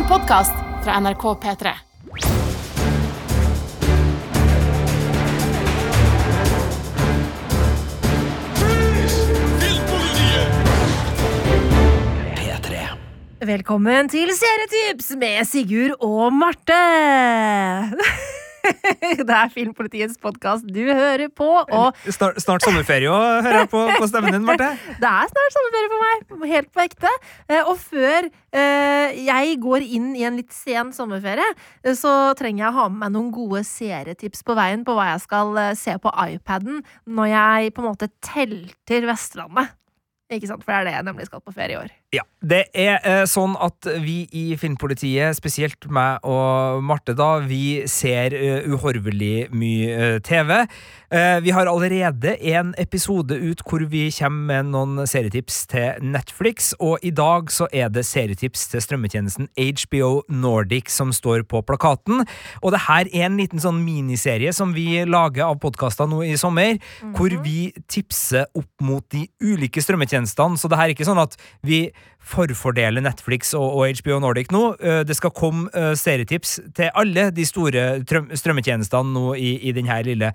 En podkast fra NRK P3. Velkommen til Serietips med Sigurd og Marte! Det er Filmpolitiets podkast du hører på, og Snart, snart sommerferie òg, hører jeg på, på stemmen din, Marte. det er snart sommerferie for meg. Helt på ekte. Eh, Og før eh, jeg går inn i en litt sen sommerferie, eh, så trenger jeg å ha med meg noen gode serietips på veien på hva jeg skal se på iPaden når jeg på en måte telter Vestlandet. Ikke sant? For det er det jeg nemlig skal på ferie i år. Ja, Det er eh, sånn at vi i Filmpolitiet, spesielt meg og Marte, da, vi ser uh, uhorvelig mye uh, TV. Uh, vi har allerede en episode ut hvor vi kommer med noen serietips til Netflix, og i dag så er det serietips til strømmetjenesten HBO Nordic som står på plakaten. Og det her er en liten sånn miniserie som vi lager av podkaster nå i sommer, hvor vi tipser opp mot de ulike strømmetjenestene. Så det her er ikke sånn at vi forfordeler Netflix og, og HBO Nordic nå. Eh, Det skal komme eh, serietips til alle de store trøm- strømmetjenestene nå i, i denne lille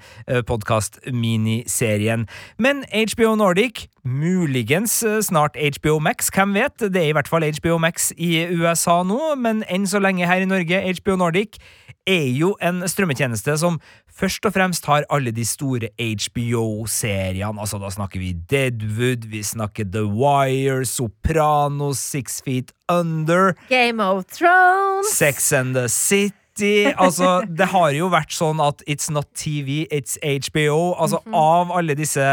podkast-miniserien. Men HBO Nordic, muligens eh, snart HBO Max, hvem vet? Det er i hvert fall HBO Max i USA nå, men enn så lenge her i Norge, HBO Nordic er jo en strømmetjeneste som først og fremst har alle de store HBO-seriene. Altså, da snakker vi Deadwood, vi snakker The Wire, Sopranos, Six Feet Under, Game of Thrones! Sex and the City. Altså, det har jo vært sånn at it's not TV, it's HBO. Altså, Av alle disse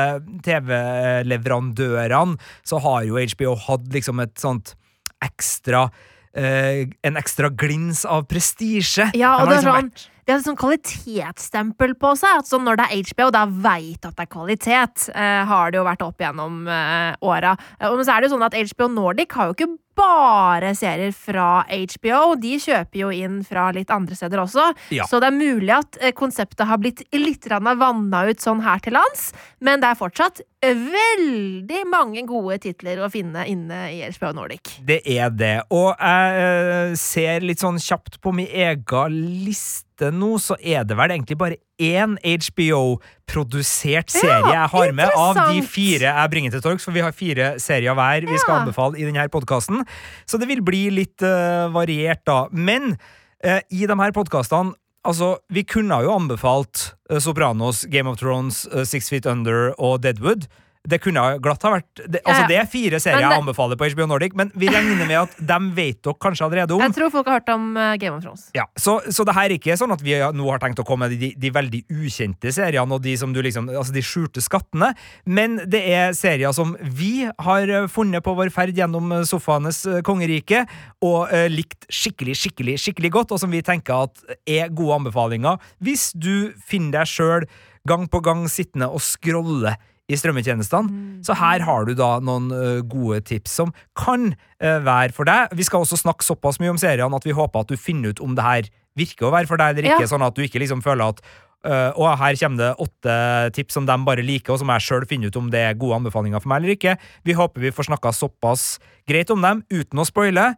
TV-leverandørene så har jo HBO hatt liksom et sånt ekstra eh, En ekstra glins av prestisje. Ja, og det har er sånn vært- det er et sånn kvalitetsstempel på seg. At sånn når det er HBO, da veit at det er kvalitet. Eh, har det jo vært opp gjennom eh, åra. Eh, men så er det jo sånn at HBO Nordic har jo ikke bare serier fra HBO. De kjøper jo inn fra litt andre steder også. Ja. Så det er mulig at eh, konseptet har blitt litt vanna ut sånn her til lands. Men det er fortsatt veldig mange gode titler å finne inne i HBO Nordic. Det er det. Og jeg eh, ser litt sånn kjapt på min egen liste nå, så er det vel egentlig bare én HBO-produsert serie jeg har med av de fire jeg bringer til torgs, for vi har fire serier hver vi skal Ja. anbefale i denne podkasten. Så det vil bli litt uh, variert, da. Men uh, i de her podkastene Altså, Vi kunne jo anbefalt uh, Sopranos, Game of Thrones, Six Feet Under og Deadwood. Det kunne glatt ha vært det, Altså, det er fire serier det- jeg anbefaler på HBO Nordic, men vi regner med at dem vet dere kanskje allerede om. Jeg tror folk har hørt om eh, Game of Thrones. Ja, så, så det her er ikke sånn at vi nå har tenkt å komme med de, de veldig ukjente seriene og de som du liksom, altså de skjulte skattene, men det er serier som vi har eh, funnet på vår ferd gjennom eh, sofaenes kongerike og uh, likt skikkelig, skikkelig, skikkelig godt, og som vi tenker at er gode anbefalinger hvis du finner deg sjøl gang på gang sittende og scrolle i strømmetjenestene. Så her har du da noen gode tips som kan være for deg. Vi skal også snakke såpass mye om seriene at vi håper at du finner ut om det her virker å være for deg eller ikke, Ja. sånn at du ikke liksom føler at Uh, å, her kommer det åtte tips som de bare liker, og som jeg sjøl finner ut om det er gode anbefalinger for meg eller ikke. Vi håper vi får snakka såpass greit om dem uten å spoile.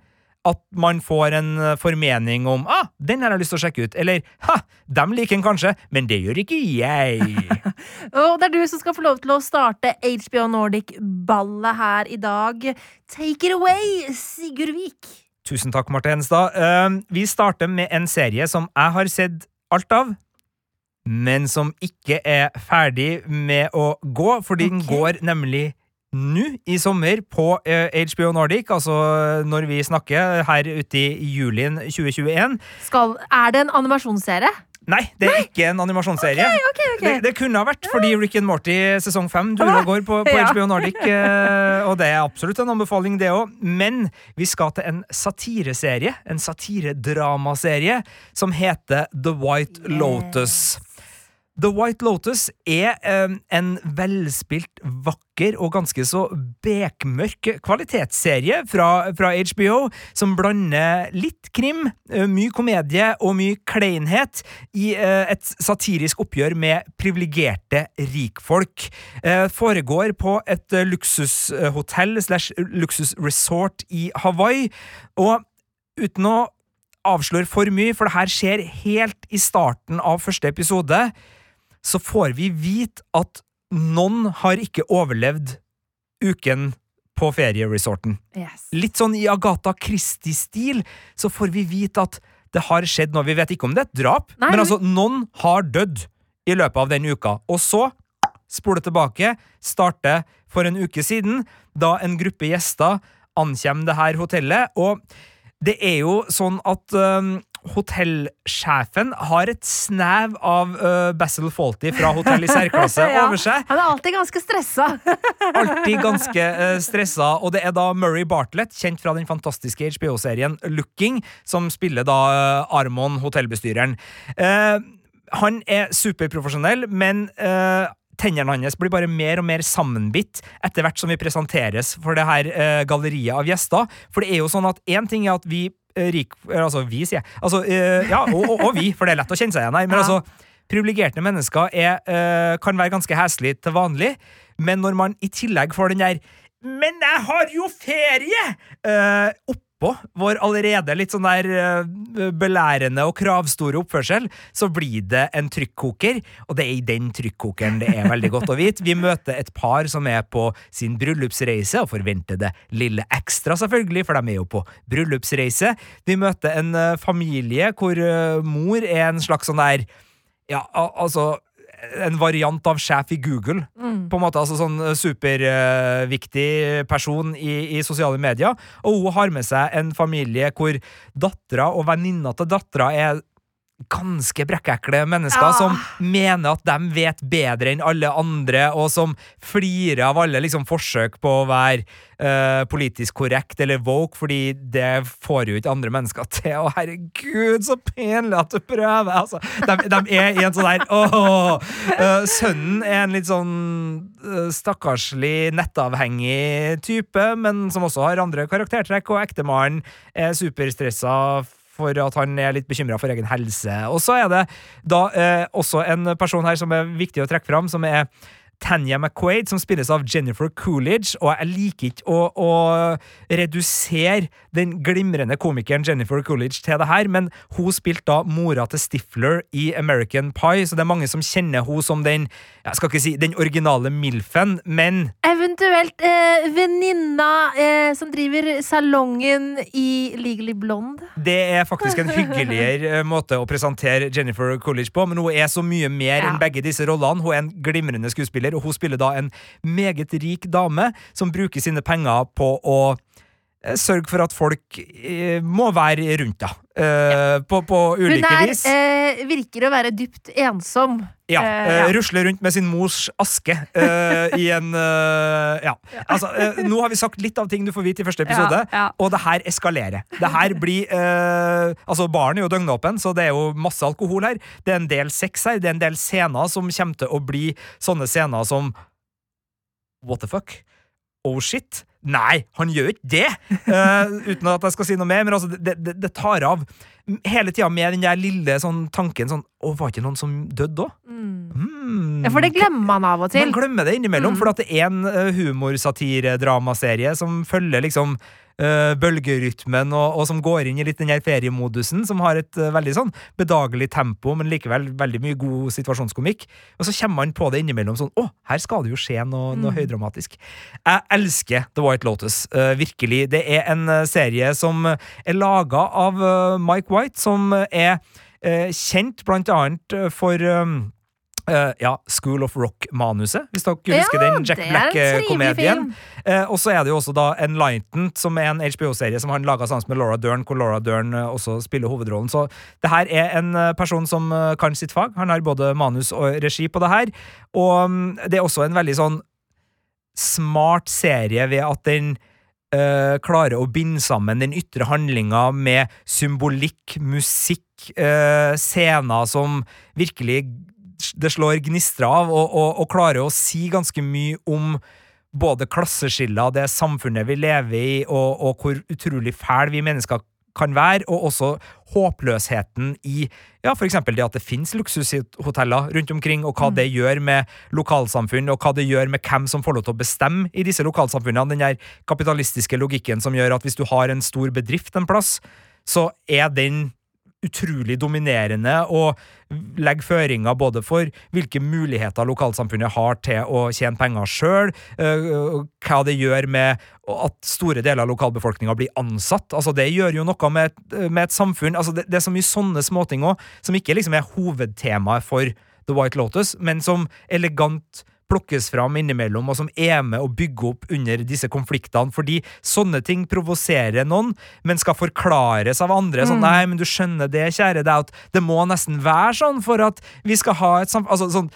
At man får en formening om ah, den her har jeg lyst til å sjekke ut, eller ha, dem liker den kanskje, men det gjør ikke jeg. Og det er du som skal få lov til å starte HBO Nordic-ballet her i dag. Take it away, Sigurd Vik. Tusen takk, Marte Henstad. Eh, vi starter med en serie som jeg har sett alt av, men som ikke er ferdig med å gå, fordi den okay. går nemlig nå i sommer på eh, HBO Nordic, altså når vi snakker her ute i julien 2021. Skal, er det en animasjonsserie? Nei, det er ikke en animasjonsserie. Okay, okay, okay. Det, det kunne ha vært, fordi Rick and Morty sesong fem durer og går på, på Ja. HBO Nordic. eh, og det er absolutt en anbefaling, det òg. Men vi skal til en satireserie, en satiredramaserie, som heter The White Lotus. The White Lotus er eh, en velspilt, vakker og ganske så bekmørk kvalitetsserie fra, fra HBO, som blander litt krim, eh, mye komedie og mye kleinhet i eh, et satirisk oppgjør med privilegerte rikfolk. Eh, foregår på et luksushotell slash luksusresort i Hawaii, og uten å avsløre for mye, for det her skjer helt i starten av første episode. Så får vi vite at noen har ikke overlevd uken på ferieresorten. Yes. Litt sånn i Agatha Christie-stil så får vi vite at det har skjedd noe. Vi vet ikke om det er et drap, Nei, men altså, noen har dødd i løpet av den uka. Og så spole tilbake, starte for en uke siden, da en gruppe gjester ankommer det her hotellet, og det er jo sånn at øhm, hotellsjefen har et snev av uh, Basil Fawlty fra Hotell i særklasse Ja. over seg Han er alltid ganske stressa. alltid ganske uh, stressa, og det er da Murray Bartlett, kjent fra den fantastiske HBO-serien Looking, som spiller da uh, Armon, hotellbestyreren. Uh, han er superprofesjonell, men Tennene hans blir bare mer og mer sammenbitt etter hvert som vi presenteres for det her eh, galleriet av gjester. For det er jo sånn at én ting er at vi rik... eh, Altså vi, sier jeg. Altså, eh, ja, og, og, og vi, for det er lett å kjenne seg igjen her. Men Ja. altså, privilegerte mennesker er, eh, kan være ganske heslige til vanlig, men når man i tillegg får den der 'men jeg har jo ferie!' eh, oppå vår allerede litt sånn der eh, belærende og kravstore oppførsel, så blir det en trykkoker, og det er i den trykkokeren det er veldig godt å vite. Vi møter et par som er på sin bryllupsreise, og forventer det lille ekstra, selvfølgelig, for de er jo på bryllupsreise. Vi møter en eh, familie hvor eh, mor er en slags sånn der ja, altså en variant av sjef i Google. På en måte, altså Sånn superviktig person i, i sosiale medier. Og hun har med seg en familie hvor dattera og venninna til dattera er ganske brekkekle mennesker ja. som mener at de vet bedre enn alle andre, og som flirer av alle liksom, forsøk på å være uh, politisk korrekt eller woke, fordi det får jo ikke andre mennesker til. Å, herregud, så pinlig at du prøver! Altså, de, de er i en sånn der åh, uh, Sønnen er en litt sånn uh, stakkarslig, nettavhengig type, men som også har andre karaktertrekk, og ektemannen er superstressa for at han er litt bekymra for egen helse. Og så er det da eh, også en person her som er viktig å trekke fram, som er Tanya McQuaid, som spilles av Jennifer Coolidge, og jeg liker ikke å, å redusere den glimrende komikeren Jennifer Coolidge til det her, men hun spilte da mora til Stifler i American Pie, så det er mange som kjenner hun som den jeg skal ikke si den originale Milfen, men Eventuelt eh, venninna eh, som driver salongen i Legally Blonde. Det er faktisk en hyggeligere eh, måte å presentere Jennifer Coolidge på, men hun er så mye mer Ja. enn begge disse rollene. Hun er en glimrende skuespiller, og hun spiller da en meget rik dame som bruker sine penger på å eh, sørge for at folk eh, må være rundt deg. Ja. på, på Hun ulike er, vis. eh, virker å være dypt ensom. Ja, eh, eh, ja. Rusler rundt med sin mors aske eh, i en eh, Ja. Altså, eh, nå har vi sagt litt av ting du får vite i første episode, og det her eskalerer. Det her blir eh, Altså, baren er jo døgnåpen, så det er jo masse alkohol her. Det er en del sex her, det er en del scener som kommer til å bli sånne scener som What the fuck? Oh shit? Nei, han gjør ikke det! Uh, uten at jeg skal si noe mer, men altså, det, det, det tar av hele tida med den der lille sånn tanken sånn Å, var ikke noen som døde da? Mm. Ja, for det glemmer man av og til. Man glemmer det innimellom, Mm. for at det er en uh, humorsatiredramaserie som følger liksom uh, bølgerytmen, og, og som går inn i litt den her feriemodusen, som har et uh, veldig sånn bedagelig tempo, men likevel veldig mye god situasjonskomikk. Og så kommer man på det innimellom sånn Å, her skal det jo skje noe, noe høydramatisk. Jeg elsker The White Lotus. uh, virkelig. Det er en serie som er laga av Mike White, som er kjent blant annet for um, Eh, ja, School of Rock-manuset, hvis dere husker den Jack Black-komedien. Eh, og så er det jo også da Enlightened, som er en HBO-serie som han laga sammen med Laura Dern, hvor Laura Dern eh, også spiller hovedrollen. Så det her er en person som kan sitt fag. Han har både manus og regi på det her. Og um, det er også en veldig sånn smart serie ved at den uh, klarer å binde sammen den ytre handlinga med symbolikk, musikk, scener som virkelig det slår gnistre av, og, og, og klarer å si ganske mye om både klasseskiller, det samfunnet vi lever i, og, og hvor utrolig fæl vi mennesker kan være, og også håpløsheten i ja, eksempel det at det finnes luksushoteller rundt omkring, og hva det gjør med lokalsamfunn, og hva det gjør med hvem som får lov til å bestemme i disse lokalsamfunnene. Den der kapitalistiske logikken som gjør at hvis du har en stor bedrift en plass, så er den utrolig dominerende og legger føringer både for hvilke muligheter lokalsamfunnet har til å tjene penger sjøl, hva det gjør med at store deler av lokalbefolkninga blir ansatt. Altså Det gjør jo noe med med et samfunn. Altså det, det, er så mye sånne småting òg, som ikke liksom er hovedtemaet for The White Lotus, men som elegant plukkes fram innimellom, og som er med å bygge opp under disse konfliktene. Fordi sånne ting provoserer noen, men skal forklares av andre. Sånn, mm. nei, men du skjønner det, kjære deg, at det må nesten være sånn for at vi skal ha et samfunn altså, sånn,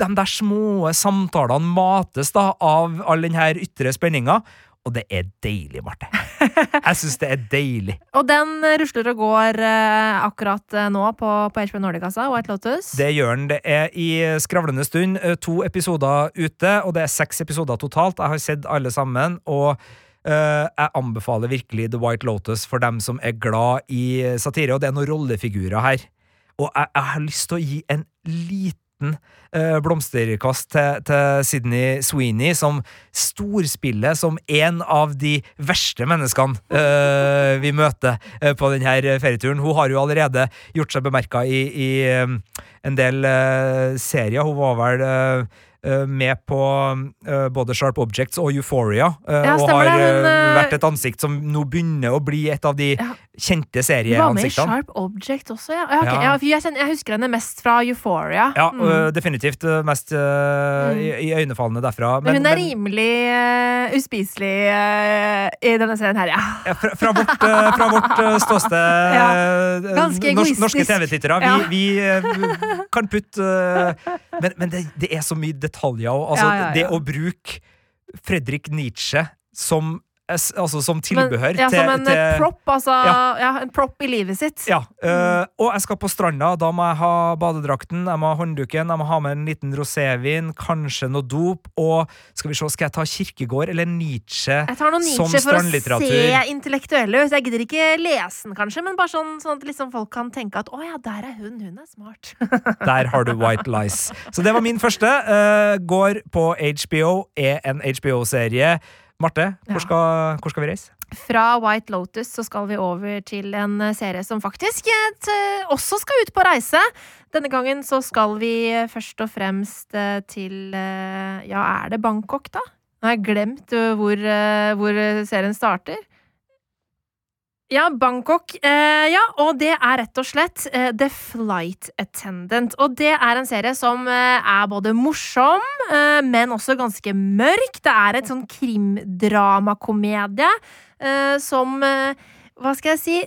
De der små samtalene mates da av all den her ytre spenninga. Og det er deilig, Marte. Jeg syns det er deilig. og den rusler og går eh, akkurat uh, nå på, på HBO Nordic-kassa, White Lotus. Det gjør den. Det er i skravlende stund uh, to episoder ute, og det er seks episoder totalt. Jeg har sett alle sammen, og jeg anbefaler virkelig The White Lotus for dem som er glad i satire, og det er noen rollefigurer her. Og jeg, jeg har lyst til å gi en liten uh, blomsterkast til, til, Sydney Sweeney, som storspiller som en av de verste menneskene uh, vi møter uh, på denne ferieturen. Hun har jo allerede gjort seg bemerka i, i en del serier. Hun var vel Eh, med på uh, både Sharp Objects og Euphoria, uh, ja, og har hun, vært et ansikt som nå begynner å bli et av de ja. kjente serieansiktene. Var med i Sharp Object også, ja. ja, okay. jeg, jeg, husker henne mest fra Euphoria. Ja, mm. uh, definitivt mest mm. i, øynefallene derfra. Men, men hun er men, rimelig uspiselig i denne serien her, ja. fra, fra, vårt, fra vårt ståsted, egoistisk. norske TV-tittere, vi, vi, kan putte Men, men det, det er så mye detaljer. Altså, ja, ja, ja. Det å bruke Fredrik Nietzsche som altså som tilbehør Men, ja, til Som en til, prop, altså. Ja. ja. En prop i livet sitt. Ja. Uh, og jeg skal på stranda. Da må jeg ha badedrakten, jeg må ha håndduken, jeg må ha med en liten rosévin, kanskje noe dop, og skal vi se, skal jeg ta Kirkegård eller Nietzsche, jeg tar noe Nietzsche for å se intellektuelle ut. Jeg gidder ikke lese den, kanskje, men bare sånn, sånn at liksom folk kan tenke at å ja, der er hun, hun er smart. der har du White Lies. Så det var min første. Uh, går på HBO, er en HBO-serie. Marte, hvor, ja. skal, hvor, skal, vi reise? Fra White Lotus så skal vi over til en eh, serie som faktisk eh, også skal ut på reise. Denne gangen så skal vi først og fremst eh, til Ja, er det Bangkok, da? Nå har jeg glemt hvor, hvor serien starter. Ja, Bangkok. Eh, ja, og det er rett og slett eh, The Flight Attendant. Og det er en serie som eh, er både morsom, eh, men også ganske mørk. Det er et sånn krimdramakomedie eh, som eh, Hva skal jeg si?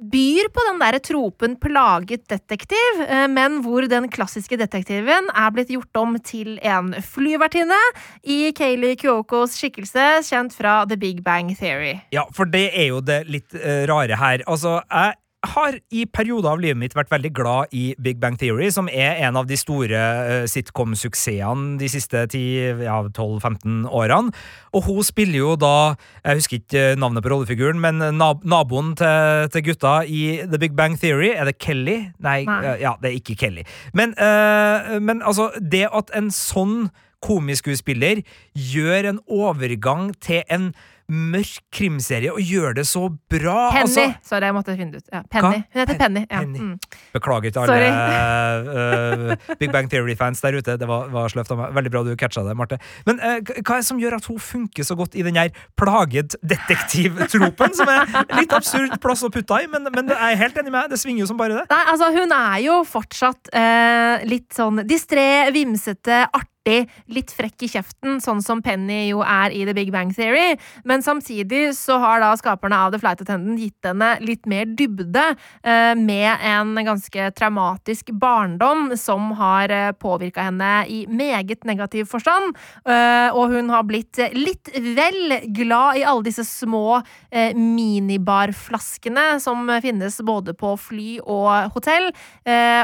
Byr på den der tropen plaget detektiv, eh, men hvor den klassiske detektiven er blitt gjort om til en flyvertinne i Kayleigh Kyokos skikkelse, kjent fra The Big Bang Theory. Ja, for det er jo det litt uh, rare her. Altså, jeg har i perioder av livet mitt vært veldig glad i Big Bang Theory, som er en av de store uh, sitcom-suksessene de siste 10-12-15 ja, årene. Og hun spiller jo da Jeg husker ikke navnet på rollefiguren, men nab naboen til, til, gutta i The Big Bang Theory. Er det Kelly? Nei, Nei. Ja, det er ikke Kelly. Men, uh, men altså, det at en sånn komiskuespiller gjør en overgang til en mørk krimserie og gjør det så bra. Penny! Altså. Sorry, jeg måtte finne det ut. Ja, Penny. Hun heter Penny. Ja. Penny. Mm. Beklager til alle uh, Big Bang Theory-fans der ute. Det var, var sløvt av meg. Veldig bra du catcha det, Marte. Men uh, hva er det som gjør at hun funker så godt i den her plaget detektivtropen, som er litt absurd plass å putte i, men, men jeg er helt enig med deg. Det svinger jo som bare det. Nei, altså, hun er jo fortsatt uh, litt sånn distré, vimsete, artig litt frekk i kjeften, sånn som Penny jo er i The Big Bang Theory. Men samtidig så har da skaperne av The Flight Attendant gitt henne litt mer dybde, eh, med en ganske traumatisk barndom som har eh, påvirka henne i meget negativ forstand. Eh, og hun har blitt litt vel glad i alle disse små minibarflaskene som finnes både på fly og hotell,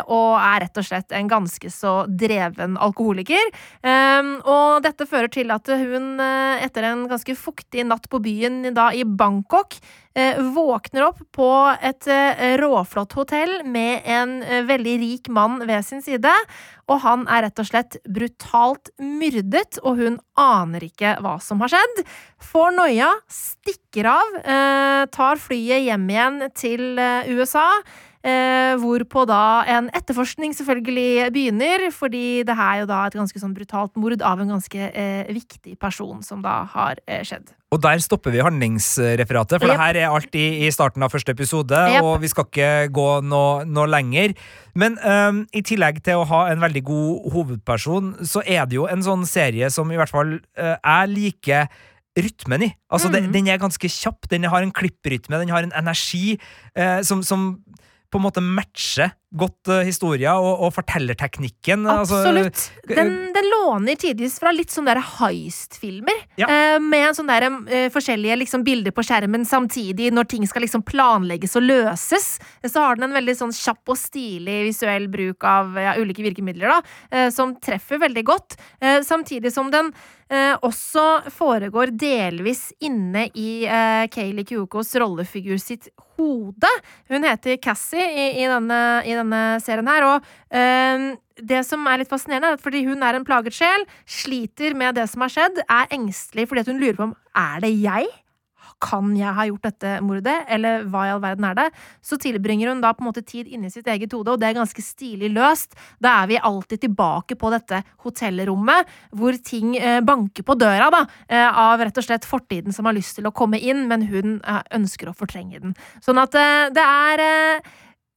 og er rett og slett en ganske så dreven alkoholiker. Um, og dette fører til at hun eh, etter en ganske fuktig natt på byen da i Bangkok uh, våkner opp på et uh, råflott hotell med en uh, veldig rik mann ved sin side. Og han er rett og slett brutalt myrdet, og hun aner ikke hva som har skjedd. Får noia, stikker av, tar flyet hjem igjen til USA. Eh, hvorpå da en etterforskning selvfølgelig begynner, fordi det er jo da et ganske sånn brutalt mord av en ganske eh, viktig person som da har eh, skjedd. Og der stopper vi handlingsreferatet, for yep. det her er alt i, i starten av første episode, yep. og vi skal ikke gå noe, noe lenger. Men um, i tillegg til å ha en veldig god hovedperson, så er det jo en sånn serie som i hvert fall uh, jeg liker rytmen i. Altså, mm. den, Den er ganske kjapp, den har en klipprytme, den har en energi uh, som, som på en måte matcher godt uh, historia og, og fortellerteknikken. altså, Absolutt. Den, den låner tidvis fra litt sånne heist-filmer. Ja. Uh, med sånne der, uh, forskjellige liksom, bilder på skjermen samtidig, når ting skal liksom planlegges og løses. Så har den en veldig sånn kjapp og stilig visuell bruk av ja, ulike virkemidler, da, som treffer veldig godt. Samtidig som den også foregår delvis inne i Kayleigh Kyokos rollefigur sitt hode. Hun heter Cassie i, i, denne, i denne serien her, og eh, det som er litt fascinerende, er at fordi hun er en plaget sjel, sliter med det som har skjedd, er engstelig fordi hun lurer på om er det jeg? Kan jeg ha gjort dette mordet, eller hva i all verden er det? Så tilbringer hun da på en måte tid inni sitt eget hode, og det er ganske stilig løst. Da er vi alltid tilbake på dette hotellrommet, hvor ting eh, banker på døra, da, eh, av rett og slett fortiden som har lyst til å komme inn, men hun eh, ønsker å fortrenge den. Sånn at det er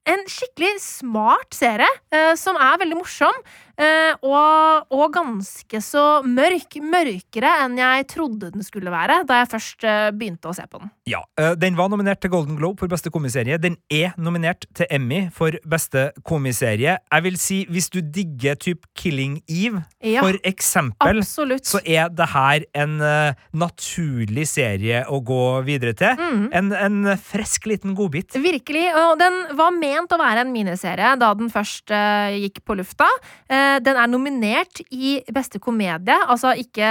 en skikkelig smart serie, som er veldig morsom. Eh, og, og ganske så mørk. Mørkere enn jeg trodde den skulle være da jeg først eh, begynte å se på den. Ja, eh, Den var nominert til Golden Globe for beste komiserie. Den er nominert til Emmy for beste komiserie. Jeg vil si, hvis du digger typ Killing Eve, Ja, for eksempel, Absolutt. så er det her en uh, naturlig serie å gå videre til. Mm. En, en frisk liten godbit. Virkelig. Og den var ment å være en miniserie da den først uh, gikk på lufta. Eh, den er nominert i beste komedie, altså ikke,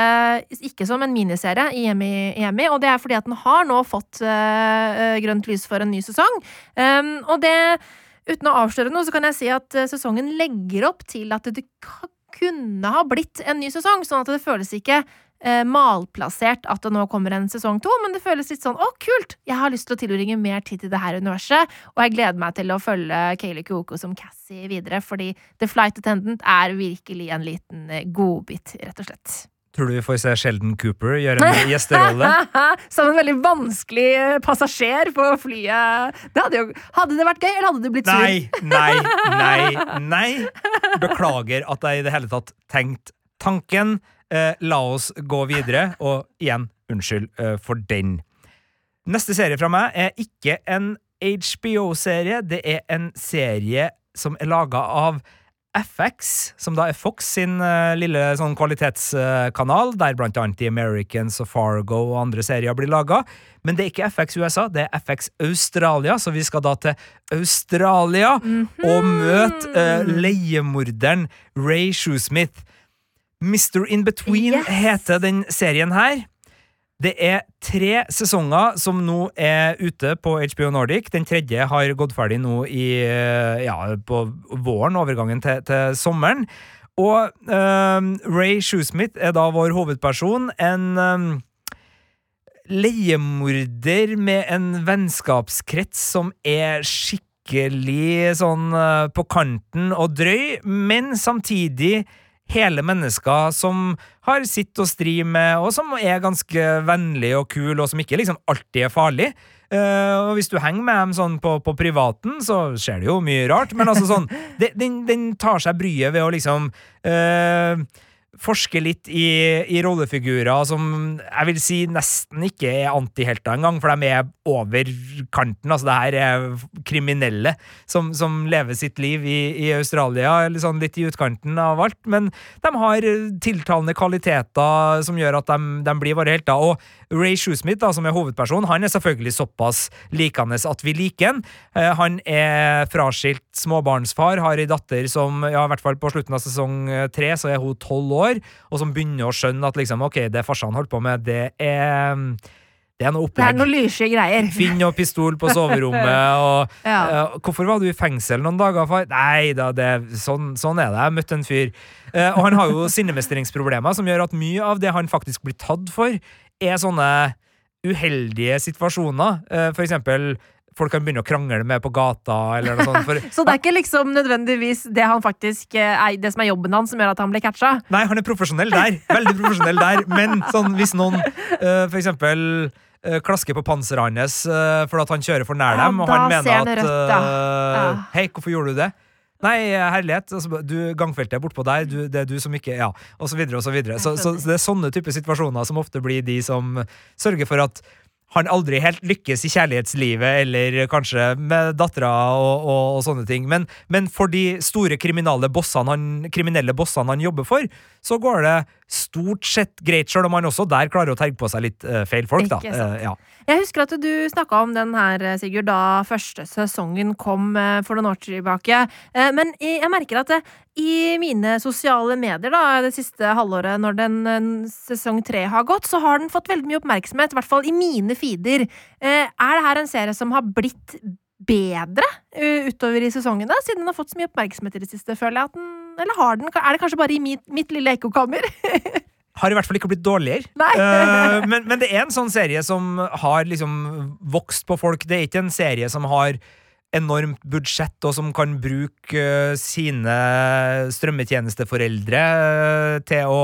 ikke som en miniserie i EMI, og det er fordi at den har nå fått eh, grønt lys for en ny sesong. Um, og det Uten å avsløre noe, så kan jeg si at eh, sesongen legger opp til at det kunne ha blitt en ny sesong, sånn at det føles ikke eh, malplassert at det nå kommer en sesong to, men det føles litt sånn 'å, kult', jeg har lyst til å tilbringe mer tid til det her universet, og jeg gleder meg til å følge Kayleigh Kyoko som Cassie videre, fordi The Flight Attendant er virkelig en liten eh, godbit, rett og slett. Tror du vi får se Sheldon Cooper gjøre en gjesterolle? som en veldig vanskelig eh, passasjer på flyet. Det hadde, jo, hadde det vært gøy, eller hadde du blitt sur? Nei, nei, nei, nei. Beklager at jeg i det hele tatt tenkte tanken. Eh, la oss gå videre, og igjen, unnskyld eh, for den. Neste serie fra meg er ikke en HBO-serie, det er en serie som er laga av FX, som da er Fox sin uh, lille sånn kvalitetskanal, der blant annet The Americans og Fargo og andre serier blir laga. Men det er ikke FX USA, det er FX Australia, så vi skal da til Australia og møte uh, leiemorderen Ray Shoesmith. Mr. In Between Yes. heter den serien her. Det er tre sesonger som nå er ute på HBO Nordic. Den tredje har gått ferdig nå i, eh, ja, på våren, overgangen til, til sommeren. Og um, Ray Shoesmith er da vår hovedperson. En um, leiemorder med en vennskapskrets som er skikkelig sånn på kanten og drøy, men samtidig hele mennesker som har sitt å stri med, og som er ganske vennlig og kul, og som ikke liksom alltid er farlig. Uh, og hvis du henger med dem sånn på, på privaten, så skjer det jo mye rart, men altså sånn Den, den tar seg bryet ved å liksom eh, forske litt i, i rollefigurer som jeg vil si nesten ikke er antihelter engang, for de er over kanten. Altså, det her er kriminelle som, som lever sitt liv i, i Australia, sånn litt i utkanten av alt. Men de har tiltalende kvaliteter som gjør at de, de blir våre helter. Og Ray Shoesmith, da, som er hovedperson, han er selvfølgelig såpass likende at vi liker han. Eh, Han er fraskilt småbarnsfar, har ei datter som, ja, i hvert fall på slutten av sesong eh, tre, så er hun tolv år. År, og som begynner å skjønne at liksom, ok, det farsan holdt på med, det er det er noe Det er noe lyse greier. Finn og pistol på soverommet, og Ja. uh, Hvorfor var du i fengsel noen dager, far? Nei da, det, sånn, sånn er det. Jeg møtte en fyr. Uh, og han har jo sinnemestringsproblemer, som gjør at mye av det han faktisk blir tatt for, er sånne uheldige situasjoner. Uh, for eksempel folk kan begynne å krangle med på gata, eller noe sånt. For, Så det er ikke liksom nødvendigvis det han faktisk eh, det som er jobben hans, som gjør at han blir catcha? Nei, han er profesjonell der. Veldig profesjonell der. Men sånn, hvis noen uh, for eksempel eh, klasker på panseret hans fordi han kjører for nær Ja, dem, og han mener han at rødt, ja. Hei, hvorfor gjorde du det? Nei, herlighet. Altså, du, gangfeltet er bortpå der. Du, det er du som ikke Ja, og så videre og så videre. Så, så, så det er sånne typer situasjoner som ofte blir de som sørger for at han aldri helt lykkes i kjærlighetslivet, eller kanskje med dattera og, og, og sånne ting. Men, men for de store kriminelle bossene han, kriminelle bossene han jobber for, så går det stort sett greit, sjøl om han også der klarer å terge på seg litt uh, feil folk, da. Eh, ja. Jeg husker at du snakka om den her, Sigurd, da første sesongen kom uh, for noen år tilbake. Eh, Men jeg merker at eh, i mine sosiale medier da, det siste halvåret, når den eh, sesong tre har gått, så har den fått veldig mye oppmerksomhet. I hvert fall i mine feeder. Eh, Er det her en serie som har blitt bedre eh, utover i sesongene, siden den har fått så mye oppmerksomhet i det siste, føler jeg at den Eller har den Er det kanskje bare i mitt, mitt lille ekkokammer? Har i hvert fall ikke blitt dårligere. Eh, men, men det er en sånn serie som har liksom vokst på folk. Det er ikke en serie som har enormt budsjett, og som kan bruke uh, sine strømmetjenesteforeldre uh, til å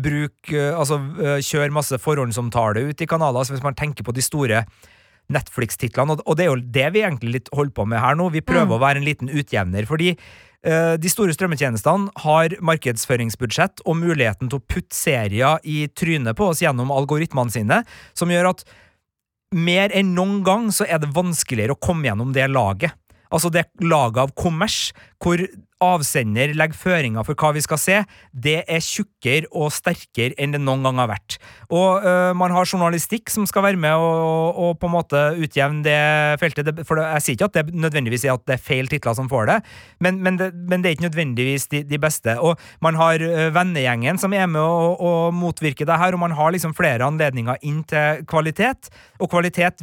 bruke Altså kjøre masse forhåndsomtale ut i kanaler. Hvis man tenker på de store Netflix-titlene, og, og det er jo det vi egentlig litt holder på med her nå. Vi prøver Mm. å være en liten utjevner, fordi de store strømmetjenestene har markedsføringsbudsjett og muligheten til å putte serier i trynet på oss gjennom algoritmene sine, som gjør at mer enn noen gang så er det vanskeligere å komme gjennom det laget. Altså det laget av kommers, hvor avsender legger føringer for hva vi skal se, det er tjukkere og sterkere enn det noen gang har vært. Og øh, man har journalistikk som skal være med og, og på en måte utjevne det feltet. For jeg sier ikke at det nødvendigvis er at det er feil titler som får det, men, men, det, men det er ikke nødvendigvis de, de beste. Og man har vennegjengen som er med å, og motvirke det her, og man har liksom flere anledninger inn til kvalitet, og kvalitet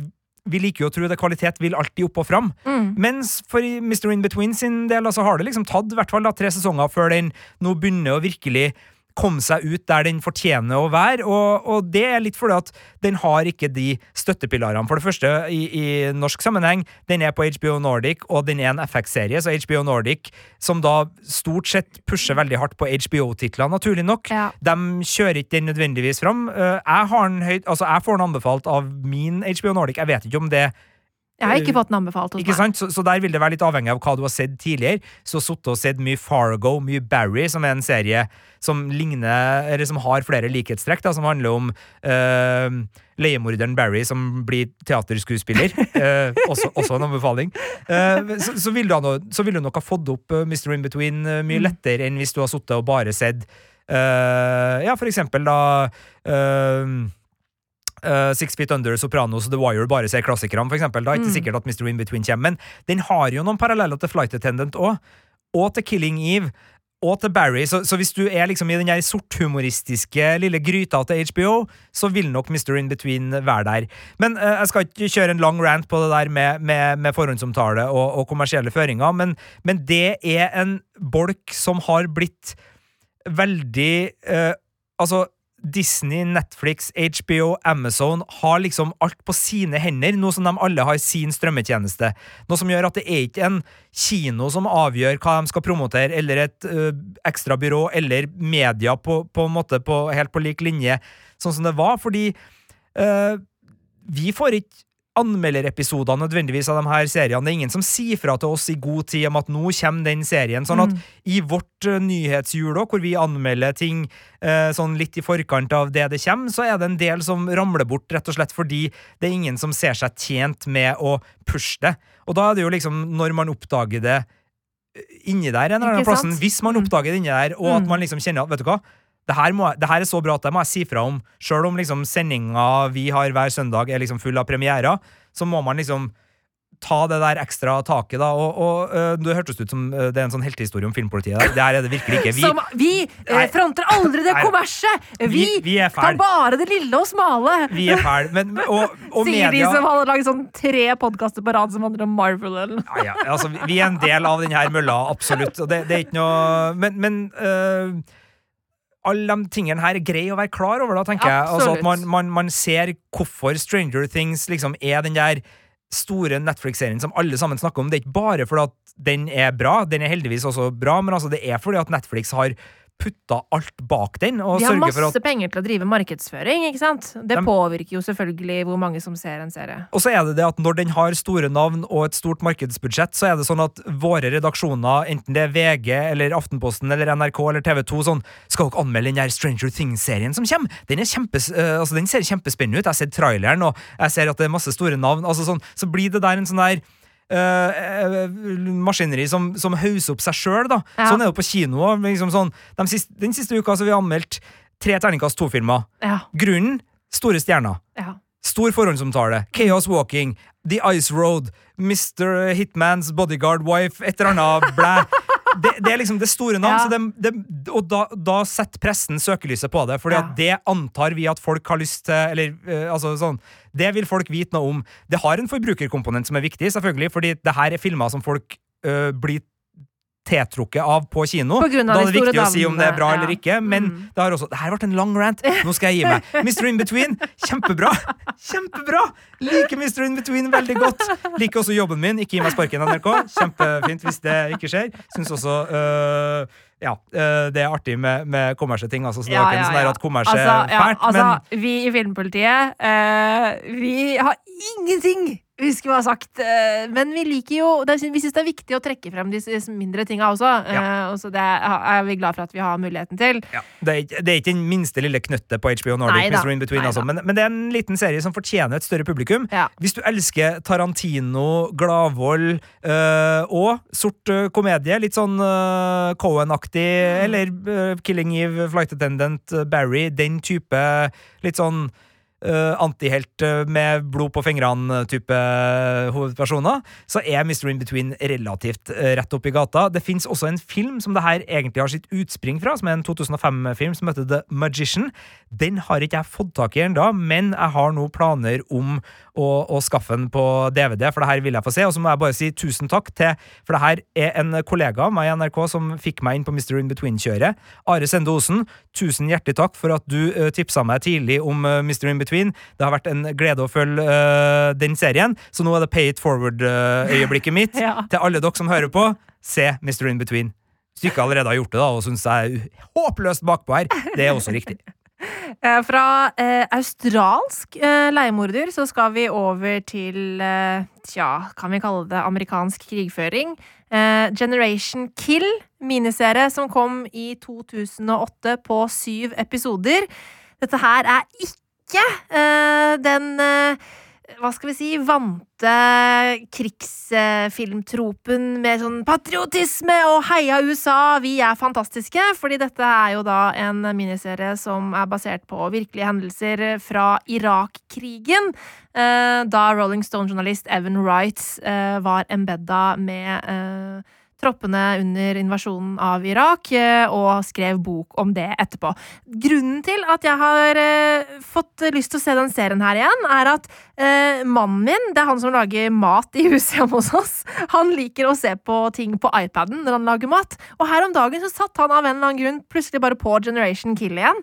vi liker jo å tro det kvalitet vil alltid opp og fram. Mm. Mens for Mr. In Between sin del, altså har det liksom tatt i hvert fall da, tre sesonger før den nå begynner å virkelig komme seg ut der den fortjener å være, og, og det er litt fordi at den har ikke de støttepilarene. For det første, i, i norsk sammenheng, den er på HBO Nordic, og den er en FX-serie, så HBO Nordic, som da stort sett pusher veldig hardt på HBO-titler, naturlig nok, Ja. de kjører ikke den nødvendigvis fram. Eh, Jeg, høyt, altså jeg får den anbefalt av min HBO Nordic, jeg vet ikke om det Jeg har ikke fått den anbefalt hos ikke meg. sant? Så, så der vil det være litt avhengig av hva du har sett tidligere. Så sittet og sett mye Fargo, mye Barry, som er en serie som ligner Eller som har flere likhetstrekk, da, som handler om uh, leiemorderen Barry som blir teaterskuespiller. Eh, også, også en anbefaling. Eh, så, så, vil du så vil du nok ha fått opp eh, Mr. In Between eh, mye lettere enn hvis du har sittet og bare sett eh, Ja, for eksempel da eh, Uh, Six Feet Under, Sopranos og The Wire bare ser klassikerne, eksempel. Da er ikke Mm. sikkert at Mr. In Between kommer, men den har jo noen paralleller til Flight Attendant òg, og til Killing Eve. Og til Barry, så, så hvis du er liksom i den sorthumoristiske lille gryta til HBO, så vil nok Mr. In Between være der. Men uh, jeg skal ikke kjøre en lang rant på det der med, med, med forhåndsomtale og, og kommersielle føringer, men, men det er en bolk som har blitt veldig uh, Altså, Disney, Netflix, HBO, Amazon har liksom alt på sine hender, nå som de alle har sin strømmetjeneste. Noe som gjør at det er ikke en kino som avgjør hva de skal promotere, eller et ø, ekstra byrå, eller media på, på en måte på, helt på lik linje, sånn som det var, fordi ø, vi får ikke anmelderepisoder nødvendigvis av de her seriene. Det er ingen som sier fra til oss i god tid om at nå kommer den serien. Sånn at Mm. i vårt uh, nyhetshjul hvor vi anmelder ting eh, sånn litt i forkant av det det kommer, så er det en del som ramler bort, rett og slett fordi det er ingen som ser seg tjent med å pushe det. Og da er det jo liksom, når man oppdager det eh, inni der, en eller annen plassen, hvis man Mm. oppdager det inni der, og at Mm. man liksom kjenner at, vet du hva, det her, må, det her er så bra at det må jeg si fra om, sjøl om liksom sendinga vi har hver søndag er liksom full av premierer, så må man liksom ta det der ekstra taket, da. Og, og uh, det hørtes ut som uh, det er en sånn heltehistorie om filmpolitiet. der. Det her er det virkelig ikke. Vi, Som, vi uh, fronter aldri det kommerset! Vi, Vi- tar bare det lille og smale! vi er fæle. Men, og, og Sier de som hadde laget sånn tre podkaster på rad som handler om Marvel. Eller. noe. ja, ja, altså, Vi er en del av denne mølla, absolutt. Og det, det er ikke noe Men, men alle de tingene her er greie å være klar over, da, tenker jeg. Altså Absolutt. At man, man, man ser hvorfor Stranger Things liksom er den der store Netflix-serien som alle sammen snakker om. Det er ikke bare fordi at den er bra, den er heldigvis også bra, men altså det er fordi at Netflix har putta alt bak den, og De har masse at penger til å drive markedsføring, ikke sant? Det De- påvirker jo selvfølgelig hvor mange som ser en serie. Og så er det det at når den har store navn og et stort markedsbudsjett, så er det sånn at våre redaksjoner, enten det er VG eller Aftenposten eller NRK eller TV 2, sånn Skal dere anmelde den der Stranger Things-serien som kommer? Den, er kjempes, uh, altså, den ser kjempespennende ut. Jeg har sett traileren, og jeg ser at det er masse store navn. Altså, sånn, så blir det der en sånn der eh, eh, maskineri som, som hauser opp seg sjøl. Ja. Sånn er det på kino. Liksom sånn, de siste, den siste uka så har vi anmeldt tre terningkast to-filmer. Ja, Grunnen store stjerner. ja. Stor forhåndsomtale. Chaos Walking. The Ice Road. Mr. Hitmans Bodyguard Wife. Et eller annet blæ. Det, det er liksom det store navn, Ja. så det, det, og da, da setter pressen søkelyset på det. For Ja. det antar vi at folk har lyst til Eller uh, altså sånn Det vil folk vite noe om. Det har en forbrukerkomponent som er viktig, selvfølgelig, fordi det her er filmer som folk øh, blir tiltrukket av på kino. På da er det viktig å si om det er bra ja. eller ikke, men Mm. det har også Det her ble en lang rant. Nå skal jeg gi meg. Mr. In Between, kjempebra! Kjempebra! Liker Mr. In Between veldig godt. Liker også jobben min. Ikke gi meg sparken, NRK. Kjempefint hvis det ikke skjer. Syns også øh, ja, øh, det er artig med, med kommersielle ting. Altså, så det er ikke sånn at kommers er Altså, ja, fælt, altså, vi i Filmpolitiet, uh, vi har ingenting vi skulle ha sagt. eh, men vi liker jo Vi syns det er viktig å trekke frem de mindre tinga også. Ja. og så det er, vi glad for at vi har muligheten til. ja, det, er, ikke- det er ikke den minste lille knøttet på HBO Nordic, Mr. In Between, altså. men, men det er en liten serie som fortjener et større publikum. Ja. Hvis du elsker Tarantino, Gladvold øh, og sort øh, komedie, litt sånn øh, Cohen-aktig, Mm. eller Killing Eve, Flight Attendant, Barry, den type litt sånn øh, antihelt øh, med blod på fingrene-type hovedpersoner, så er Mr. In Between relativt uh, rett opp i gata. Det fins også en film som det her egentlig har sitt utspring fra, som er en 2005-film som heter The Magician. Den har ikke jeg fått tak i ennå, men jeg har nå planer om å, å skaffe den på DVD, for det her vil jeg få se. Og så må jeg bare si tusen takk til For det her er en kollega av meg i NRK som fikk meg inn på Mr. In Between-kjøret. Are Sende Osen, tusen hjertelig takk for at du uh, tipsa meg tidlig om uh, Mr. In Between. Det har vært en glede å følge uh, den serien, så nå er det pay it forward-øyeblikket mitt. Ja. Til alle dere som hører på, se Mr. In Between. Hvis du ikke allerede har gjort det da, og syns jeg er håpløst bakpå her, det er også riktig. Eh, fra eh, australsk eh, leiemorder så skal vi over til eh, Tja, kan vi kalle det amerikansk krigføring? Eh, Generation Kill, miniserie som kom i 2008 på syv episoder. Dette her er ikke eh, den eh, hva skal vi si, vante krigsfilmtropen med sånn patriotisme og heia USA, vi er fantastiske, fordi dette er jo da en miniserie som er basert på virkelige hendelser fra Irak-krigen, eh, da Rolling Stone-journalist Evan Wright var embedda med troppene under invasjonen av Irak, eh, og skrev bok om det etterpå. Grunnen til at jeg har eh, fått lyst til å se den serien her igjen, er at eh, mannen min, det er han som lager mat i huset hjemme hos oss, han liker å se på ting på iPaden når han lager mat. Og her om dagen så satt han av en eller annen grunn plutselig bare på Generation Kill igjen.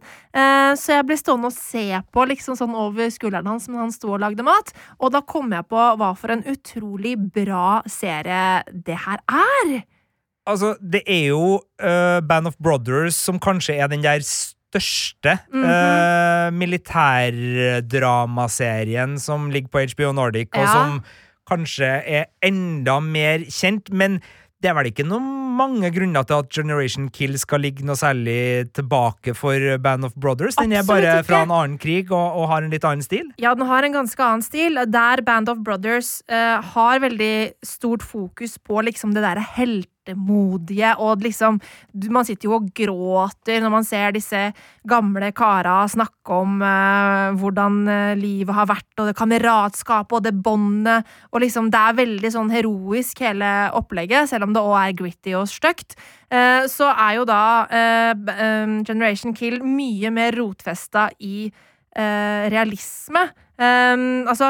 Så jeg ble stående og se på liksom sånn over skulderen hans mens han sto og lagde mat, og da kom jeg på hva for en utrolig bra serie det her er. Altså, det er jo uh, Band of Brothers som kanskje er den der største mm -hmm. uh, militærdramaserien som ligger på HBO Nordic, og som kanskje er enda mer kjent, men det er vel ikke noe mange grunner til at Generation Kill skal ligge noe særlig tilbake for Band of Brothers. Den er bare ikke. fra en annen krig og, og har en litt annen stil. Ja, den har en ganske annen stil, der Band of Brothers uh, har veldig stort fokus på liksom det derre heltemodige, og liksom Man sitter jo og gråter når man ser disse gamle kara snakke om eh, hvordan eh, livet har vært, og det kameratskapet og det båndet, og liksom Det er veldig sånn heroisk, hele opplegget, selv om det òg er gritty og stygt. Eh, så er jo da eh, eh, Generation Kill mye mer rotfesta i realisme. Altså,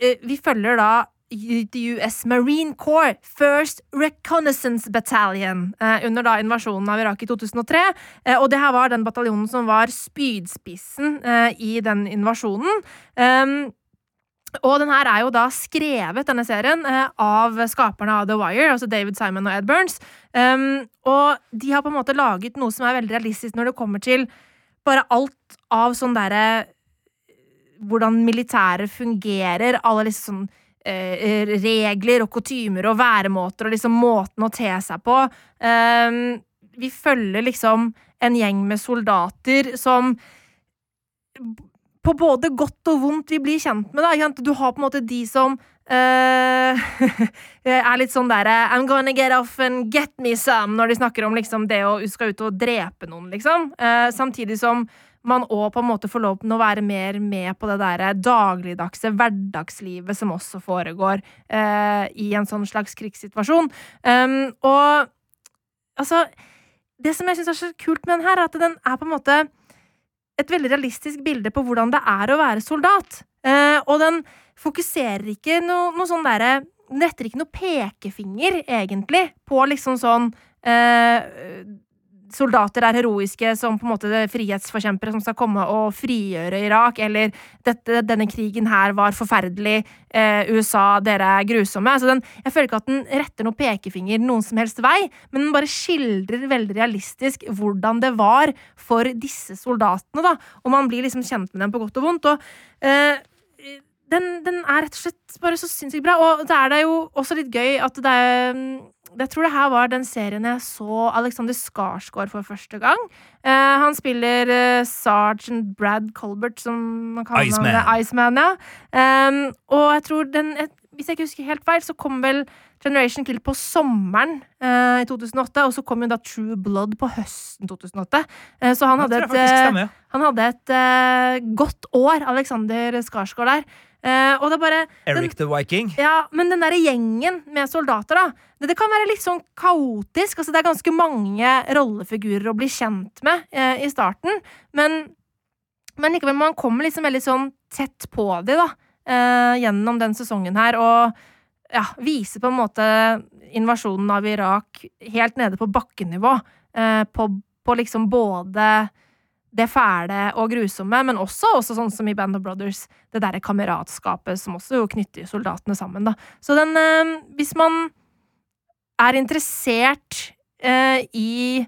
vi følger da The US Marine Corps First Reconnaissance Battalion eh, under da invasjonen av Irak i 2003. Eh, og det her var den bataljonen som var spydspissen eh, i den invasjonen. Um, og den her er jo da skrevet, denne serien, eh, av skaperne av The Wire, altså David Simon og Ed Burns. Um, og de har på en måte laget noe som er veldig realistisk når det kommer til bare alt av sånn derre Hvordan militæret fungerer, alle liksom sånn eh, regler og kutymer og væremåter og liksom måten å te seg på. Um, vi følger liksom en gjeng med soldater som på både godt og vondt vi blir kjent med. Da. Du har på en måte de som uh, er litt sånn derre I'm gonna get off and get me some, når de snakker om liksom det å skal ut og drepe noen, liksom. Uh, samtidig som man òg på en måte får lov til å være mer med på det der dagligdagse hverdagslivet som også foregår uh, i en sånn slags krigssituasjon. Um, og altså Det som jeg syns er så kult med den her, er at den er på en måte et veldig realistisk bilde på hvordan det er å være soldat. Eh, og den fokuserer ikke noe, noe sånn derre Den retter ikke noe pekefinger, egentlig, på liksom sånn eh, Soldater er heroiske som på en måte frihetsforkjempere som skal komme og frigjøre Irak, eller dette, denne krigen her var forferdelig, eh, USA, dere er grusomme. Altså den, jeg føler ikke at den retter noen pekefinger noen som helst vei, men den bare skildrer veldig realistisk hvordan det var for disse soldatene, da. Og man blir liksom kjent med dem på godt og vondt. Og eh, den, den er rett og slett bare så sinnssykt bra. Og det er det jo også litt gøy at det er Jeg tror det her var den serien jeg så Alexander Skarsgård for første gang. Eh, han spiller eh, sergeant Brad Colbert, som man kaller Iceman. han. Iceman, ja. Em, og jeg tror den Hvis jeg ikke husker helt feil, så kom vel Generation Kill på sommeren eh, i 2008, og så kom jo da True Blood på høsten 2008. Eh, så han hadde et eh, stemmer, ja. han hadde et eh, godt år, Alexander Skarsgård der. Er bare Eric the Viking. Ja, men den derre gjengen med soldater, da. Det, det kan være litt sånn kaotisk. Altså, det er ganske mange rollefigurer å bli kjent med uh, i starten. Men, men likevel, man kommer liksom veldig sånn tett på de, da. Uh, gjennom den sesongen her. Og ja, viser på en måte invasjonen av Irak helt nede på bakkenivå. På, på liksom både det fæle og grusomme, men også, også sånn som i Band of Brothers, det derre kameratskapet som også knytter soldatene sammen, da. Så den eh, Hvis man er interessert eh, i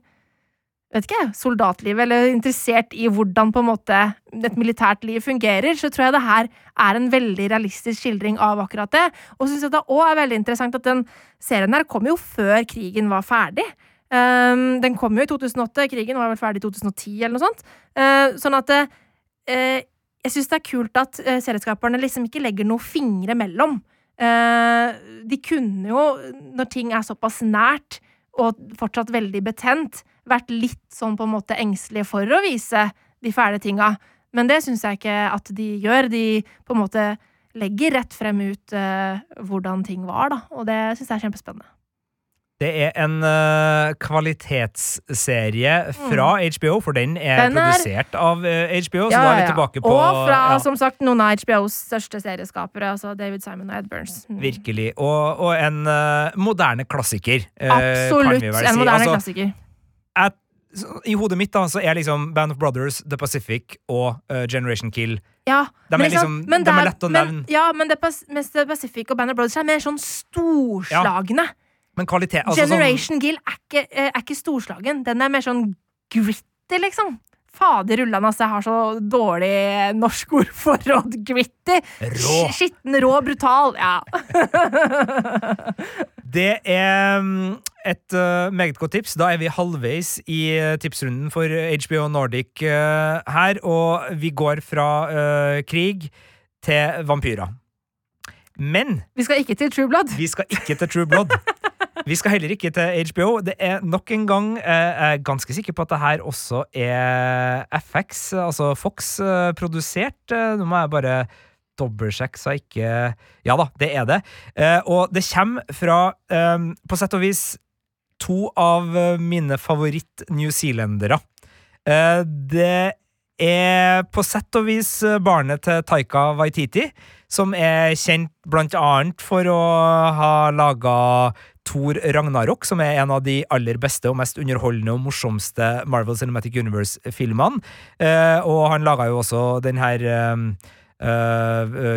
vet ikke, soldatlivet, eller interessert i hvordan på en måte et militært liv fungerer, så tror jeg det her er en veldig realistisk skildring av akkurat det. Og syns jeg det òg er veldig interessant at den serien her kom jo før krigen var ferdig. Um, den kom jo i 2008, krigen var vel ferdig i 2010 eller noe sånt. Uh, sånn at uh, jeg syns det er kult at uh, serieskaperne liksom ikke legger noen fingre mellom. De kunne jo, når ting er såpass nært og fortsatt veldig betent, vært litt sånn på en måte engstelige for å vise de fæle tinga. Men det syns jeg ikke at de gjør. De på en måte legger rett frem ut hvordan ting var, da. Og det syns jeg er kjempespennende. Det er en uh, kvalitetsserie fra HBO, for den er Den er- produsert av uh, HBO. Så da er ja, vi ja. tilbake på Og fra, ja, som sagt, noen av HBOs største serieskapere, altså David Simon og Ed Burns. Mm. Virkelig. Og, og en uh, moderne klassiker, eh, kan Absolutt en si. moderne Altså, klassiker. at, I hodet mitt da, så er liksom Band of Brothers, The Pacific og eh, Generation Kill Ja, De men liksom- men de er lette lett å nevne. Ja, men The Pacific og Band of Brothers er mer sånn storslagne. Men kvalitet altså, sånn, Generation Gill er ikke, eh, er ikke storslagen. Den er mer sånn gritty, liksom. Fader ullan, altså. Jeg har så dårlig norsk råd Gritty. Rå. Skitten, rå, brutal. Ja. Det er mm, et uh, meget godt tips. Da er vi halvveis i uh, tipsrunden for HBO Nordic uh, her, og vi går fra krig til vampyrer. Men Vi skal ikke til True Blood. vi skal ikke til True Blood. Vi skal heller ikke til HBO. Det er nok en gang eh, ganske sikker på at det her også er FX, altså Fox, eh, produsert. Eh, Nå må jeg bare dobbeltsjekke så jeg ikke Ja da, det er det. Eh, Og det kommer fra, på sett og vis, to av mine favoritt-newzealendere. Det er på sett og vis barnet til Taika Waititi, som er kjent blant annet for å ha laga Thor Ragnarok, som er en av de aller beste og mest underholdende og morsomste Marvel Cinematic Universe-filmene. Eh, og han laga jo også den her eh,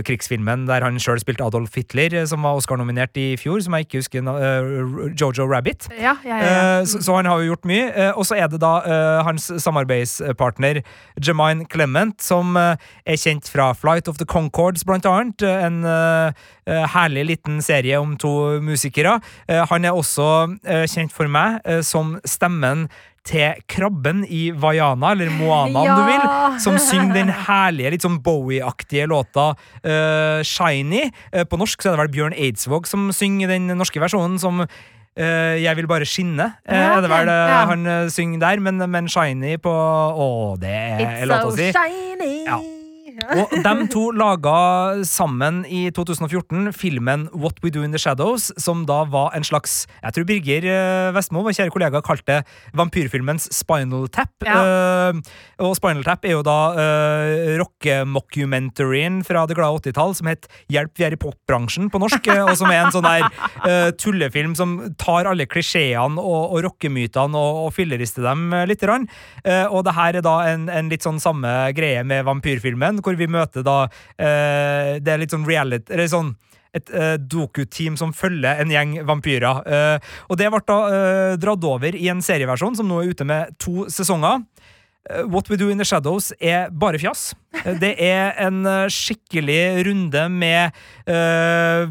krigsfilmen der han sjøl spilte Adolf Hitler, eh, som var Oscar-nominert i fjor, som jeg ikke husker eh, Jojo Rabbit. Ja, ja, ja. Eh, Så, så han har jo gjort mye. Eh, Og så er det da eh, hans samarbeidspartner Jemine Clement, som eh, er kjent fra Flight of the Concords, blant annet. Eh, En eh, eh, herlig liten serie om to musikere. Eh, Han er også eh, kjent for meg eh, som stemmen til krabben i Vaiana, eller Moana, om du vil som synger den herlige, litt sånn Bowie-aktige låta uh, Shiny. Uh, på norsk så er det vel Bjørn Eidsvåg som synger den norske versjonen som uh, Jeg vil bare skinne, Ja, er det vel ja. han synger der, men, men Shiny på Å, det er It's låta so si. shiny. Ja. Og de to laga sammen i 2014 filmen What We Do In The Shadows, som da var en slags Jeg tror Birger eh, Vestmo, vår kjære kollega, kalte det vampyrfilmens Spinal Tap. Eh, og Spinal Tap er jo da uh, rocke-mockumentaryen fra det glade 80-tall som het Hjelp, vi er i popbransjen på norsk, og som er en sånn der uh, tullefilm som tar alle klisjeene og, og rockemytene og, og fillerister dem lite grann. Uh, og det her er da en, en litt sånn samme greie med vampyrfilmen, hvor vi møter da eh, Det er litt sånn reality Eller sånn et uh, doku-team som følger en gjeng vampyrer. Eh, og det ble da eh, dratt over i en serieversjon som nå er ute med to sesonger. Eh, What We Do In The Shadows er bare fjas. Eh, Det er en eh, skikkelig runde med eh,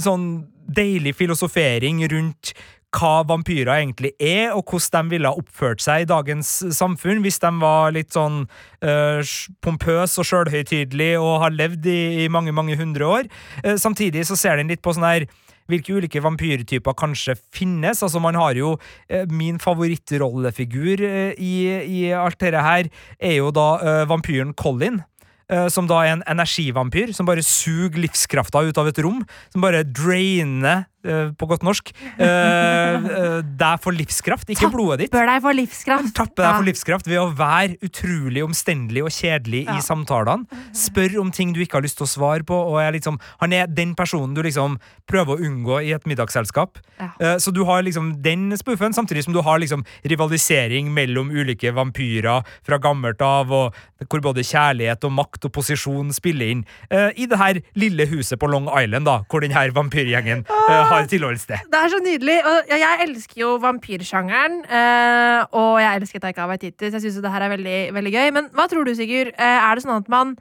sånn deilig filosofering rundt hva vampyrer egentlig er, og hvordan de ville ha oppført seg i dagens samfunn hvis de var litt sånn uh, pompøs og sjølhøytidelig og har levd i, i mange, mange hundre år. Eh, samtidig så ser den litt på sånn her hvilke ulike vampyrtyper kanskje finnes. Altså Man har jo eh, Min favorittrollefigur eh, i, i alt dette her er jo da eh, vampyren Colin. eh, Som da er en energivampyr som bare suger livskrafta ut av et rom. Som bare drainer, på godt norsk, eh, eh, deg for livskraft, ikke blodet ditt. Tapper deg for livskraft. Tappe deg for livskraft ved å være utrolig omstendelig og kjedelig Ja. i samtalene. Spør om ting du ikke har lyst til å svare på. Og er liksom, han er den personen du liksom prøver å unngå i et middagsselskap. Ja. Eh, Så du har liksom den spoofen, samtidig som du har liksom rivalisering mellom ulike vampyrer fra gammelt av, og hvor både kjærlighet og makt og posisjon spiller inn. eh, I det her lille huset på Long Island, da, hvor den her vampyrgjengen eh, har tilholdssted. Det er så nydelig. Og ja, jeg elsker jo vampyrsjangeren. eh, og jeg elsker Taika Waititi, så jeg syns det her er veldig, veldig gøy. Men hva tror du, Sigurd? Eh, er det sånn at man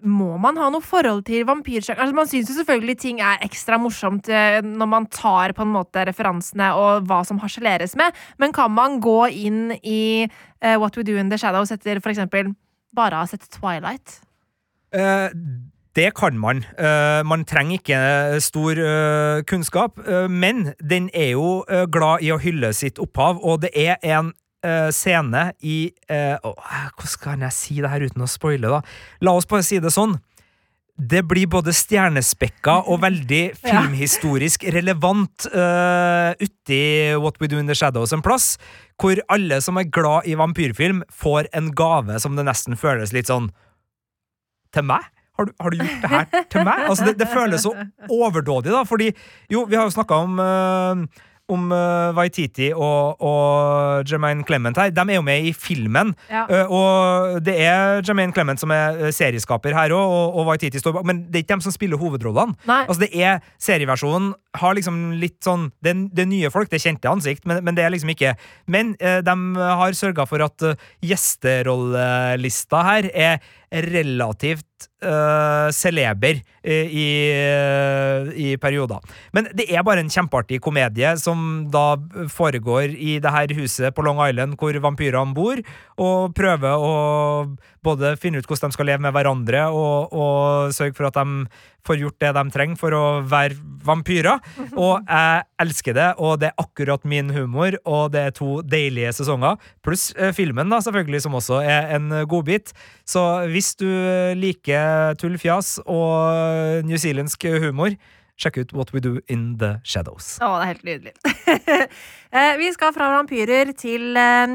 må man ha noe forhold til vampyrsjangeren? Altså, man syns jo selvfølgelig ting er ekstra morsomt eh, når man tar på en måte referansene og hva som harseleres med, men kan man gå inn i uh, What We Do In The Shadows etter for eksempel bare å ha sett Twilight? Eh, det kan man. Eh, man trenger ikke stor eh, kunnskap, eh, men den er jo eh, glad i å hylle sitt opphav, og det er en eh, scene i eh, Hvordan kan jeg si det her uten å spoile, da? La oss bare si det sånn. Det blir både stjernespekka og veldig filmhistorisk relevant uh, uti What We Do In The Shadows en plass, hvor alle som er glad i vampyrfilm, får en gave som det nesten føles litt sånn til meg? Har du, har du gjort det her til meg? Altså, det, det føles så overdådig, da, fordi jo, vi har jo snakka om uh, om uh, Waititi og, og Jermaine Clement her. De er jo med i filmen. Ja. Uh, og det er Jermaine Clement som er serieskaper her òg, og, og Waititi står bak. Men det er ikke dem som spiller hovedrollene. Altså det er Serieversjonen har liksom litt sånn Det, er- nye folk, det er kjente ansikt, men, men det er liksom ikke Men uh, de har sørga for at uh, gjesterollelista her er relativt uh, celeber eh, i, eh, i perioder. Men det er bare en kjempeartig komedie som da foregår i det her huset på Long Island hvor vampyrene bor, og prøver å både finne ut hvordan de skal leve med hverandre, og, og sørge for at de får gjort det de trenger for å være vampyrer. Og jeg elsker det, og det er akkurat min humor, og det er to deilige sesonger. Pluss eh, filmen, da, selvfølgelig, som også er en godbit. Så hvis du liker tullfjas og newzealandsk humor, sjekk ut What We Do In The Shadows. Å, det er helt nydelig. Eh, Vi skal fra vampyrer til eh,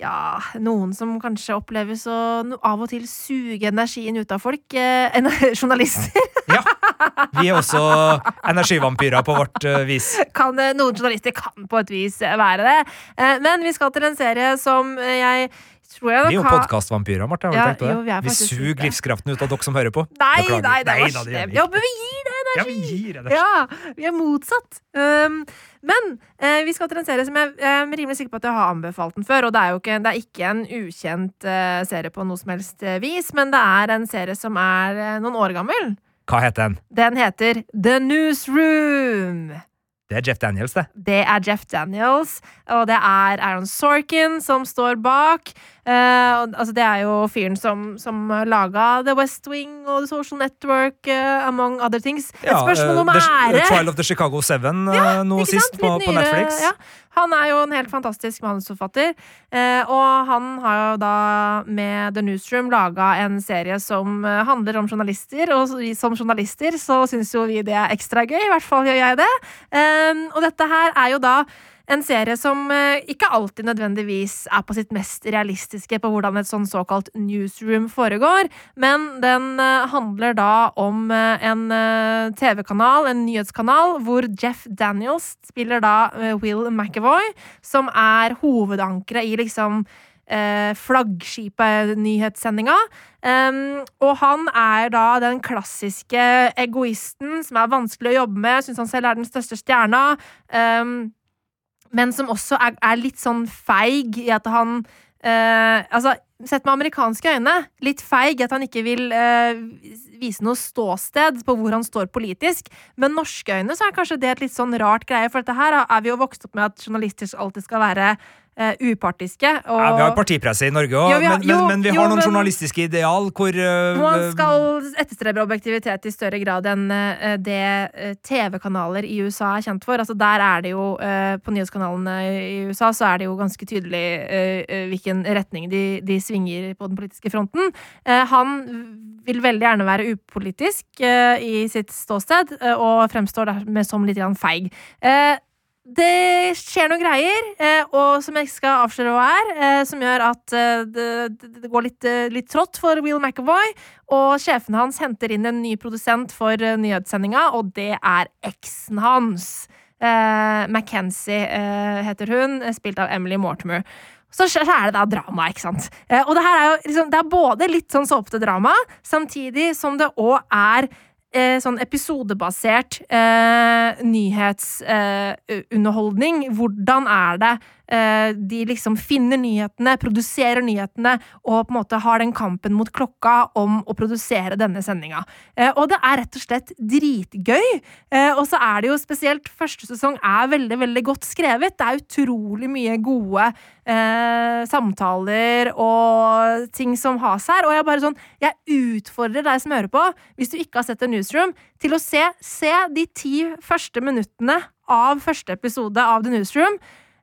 ja, noen som kanskje oppleves å av og til suge energien ut av folk. Eh, en- journalister. Ja. Vi er også energivampyrer på vårt eh, vis. Kan, eh, noen journalister kan på et vis eh, være det. Eh, Men vi skal til en serie som eh, jeg tror jeg Vi er jo podkastvampyrer, Marte. Ja, jo, vi vi suger livskraften ut av dere som hører på. Nei, Beklager. nei, det var slemt. Ja, men vi gir det Ja, vi gir energi. Ja, vi er motsatt. Um, men uh, vi skal til en serie som jeg jeg er rimelig sikker på at jeg har anbefalt den før. Og det er jo ikke, det er ikke en ukjent uh, serie på noe som helst eh, vis, men det er en serie som er uh, noen år gammel. Hva heter den? Den heter The Newsroom. Det er Jeff Daniels, det. Det er Jeff Daniels, og det er Aaron Sorkin som står bak. Uh, og- altså det er jo fyren som, som laga The West Wing og The Social Network, uh, among other things. Et spørsmål eh, om The- ære. Trial of the Chicago Seven ja, nå sist på, på Netflix. Ja. Han er jo en helt fantastisk manusforfatter, eh, og han har jo da med The Newsroom laga en serie som eh, handler om journalister, og som journalister så syns jo vi det er ekstra gøy, i hvert fall gjør jeg det. Eh, og dette her er jo da en serie som eh, ikke alltid nødvendigvis er på sitt mest realistiske på hvordan et sånn såkalt newsroom foregår, men den eh, handler da om eh, en TV-kanal, en nyhetskanal, hvor Jeff Daniels spiller da Will McAvoy, som er hovedankeret i liksom flaggskipet nyhetssendinga. Um, og han er da den klassiske egoisten som er vanskelig å jobbe med, syns han selv er den største stjerna. Um, men som også er, er litt sånn feig i at han eh, Altså, sett med amerikanske øyne, litt feig i at han ikke vil eh, vise noe ståsted på hvor han står politisk. Men norske øyne så er kanskje det et litt sånn rart greie, for dette her er vi jo vokst opp med at journalister alltid skal være eh, upartiske. Og Ja, vi har partipresse i Norge òg, Jo, men, men, men vi jo, har noen men- journalistiske ideal hvor uh, man skal etterstrebe objektivitet i større grad enn uh, det eh, TV-kanaler i USA er kjent for. Altså Der er det jo, eh, på nyhetskanalene i USA, så er det jo ganske tydelig eh, eh, hvilken retning de, de svinger på den politiske fronten. Eh, Han vil veldig gjerne være upolitisk eh, i sitt ståsted, eh, og fremstår dermed som litt feig. Eh, det skjer noen greier, eh, og som jeg skal avsløre hva er, eh, som gjør at eh, det, det, går litt, litt trått for Will McAvoy. Og sjefen hans henter inn en ny produsent for nyhetssendinga, og det er eksen hans. Mackenzie eh, heter hun, spilt av Emily Mortimer. Så så er det da drama, ikke sant. Og det her er jo liksom, det er både litt sånn såpete drama, samtidig som det òg er eh, sånn episodebasert eh, nyhetsunderholdning. Hvordan er det eh, de liksom finner nyhetene, produserer nyhetene, og på en måte har den kampen mot klokka om å produsere denne sendinga. Eh, og det er rett og slett dritgøy. Eh, og så er det jo spesielt første sesong er veldig, veldig godt skrevet. Det er utrolig mye gode eh, samtaler og ting som has her. Og jeg bare sånn, jeg utfordrer deg som hører på, hvis du ikke har sett The Newsroom, til å se, se de ti første minuttene av første episode av The Newsroom,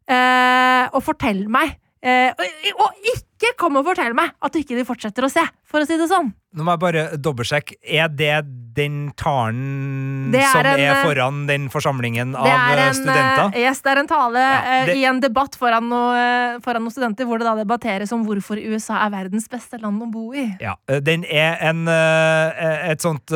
eh, og fortell meg eh, og, og ikke kom og fortell meg at de ikke fortsetter å se, for å si det sånn. Nå må jeg bare dobbeltsjekke. Er det den talen Det er som en, er eh, foran den forsamlingen av eh, en, studenter? eh, yes, det er en tale Ja, det- i en debatt foran, noe, foran noen studenter, hvor det da debatteres om hvorfor USA er verdens beste land å bo i. Ja, den er en et sånt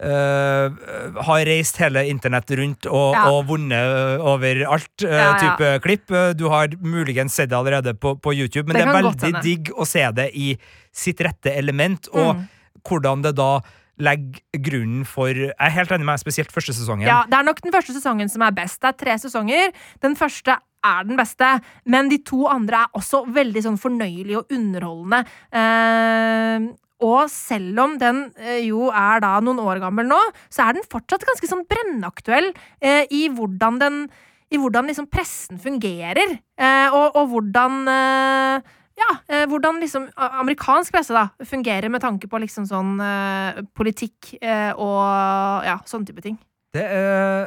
eh, eh, har reist hele internett rundt og, Ja. og vunnet overalt uh, Ja, ja. type klipp. Eh, Du har muligens sett det allerede på, på YouTube, men Det det, er veldig digg å se det i sitt rette element, og Mm. hvordan det da legger grunnen for Jeg er helt enig med spesielt første sesongen. Ja, Det er nok den første sesongen som er best. Det er tre sesonger. Den første er den beste, men de to andre er også veldig sånn fornøyelige og underholdende. Eh, og selv om den eh, jo er da noen år gammel nå, så er den fortsatt ganske sånn brennaktuell eh, i hvordan den i hvordan liksom pressen fungerer, eh, og, og hvordan eh, ja, eh, hvordan liksom amerikansk presse da fungerer med tanke på liksom sånn eh, politikk eh, og ja, sånne type ting. Det, eh,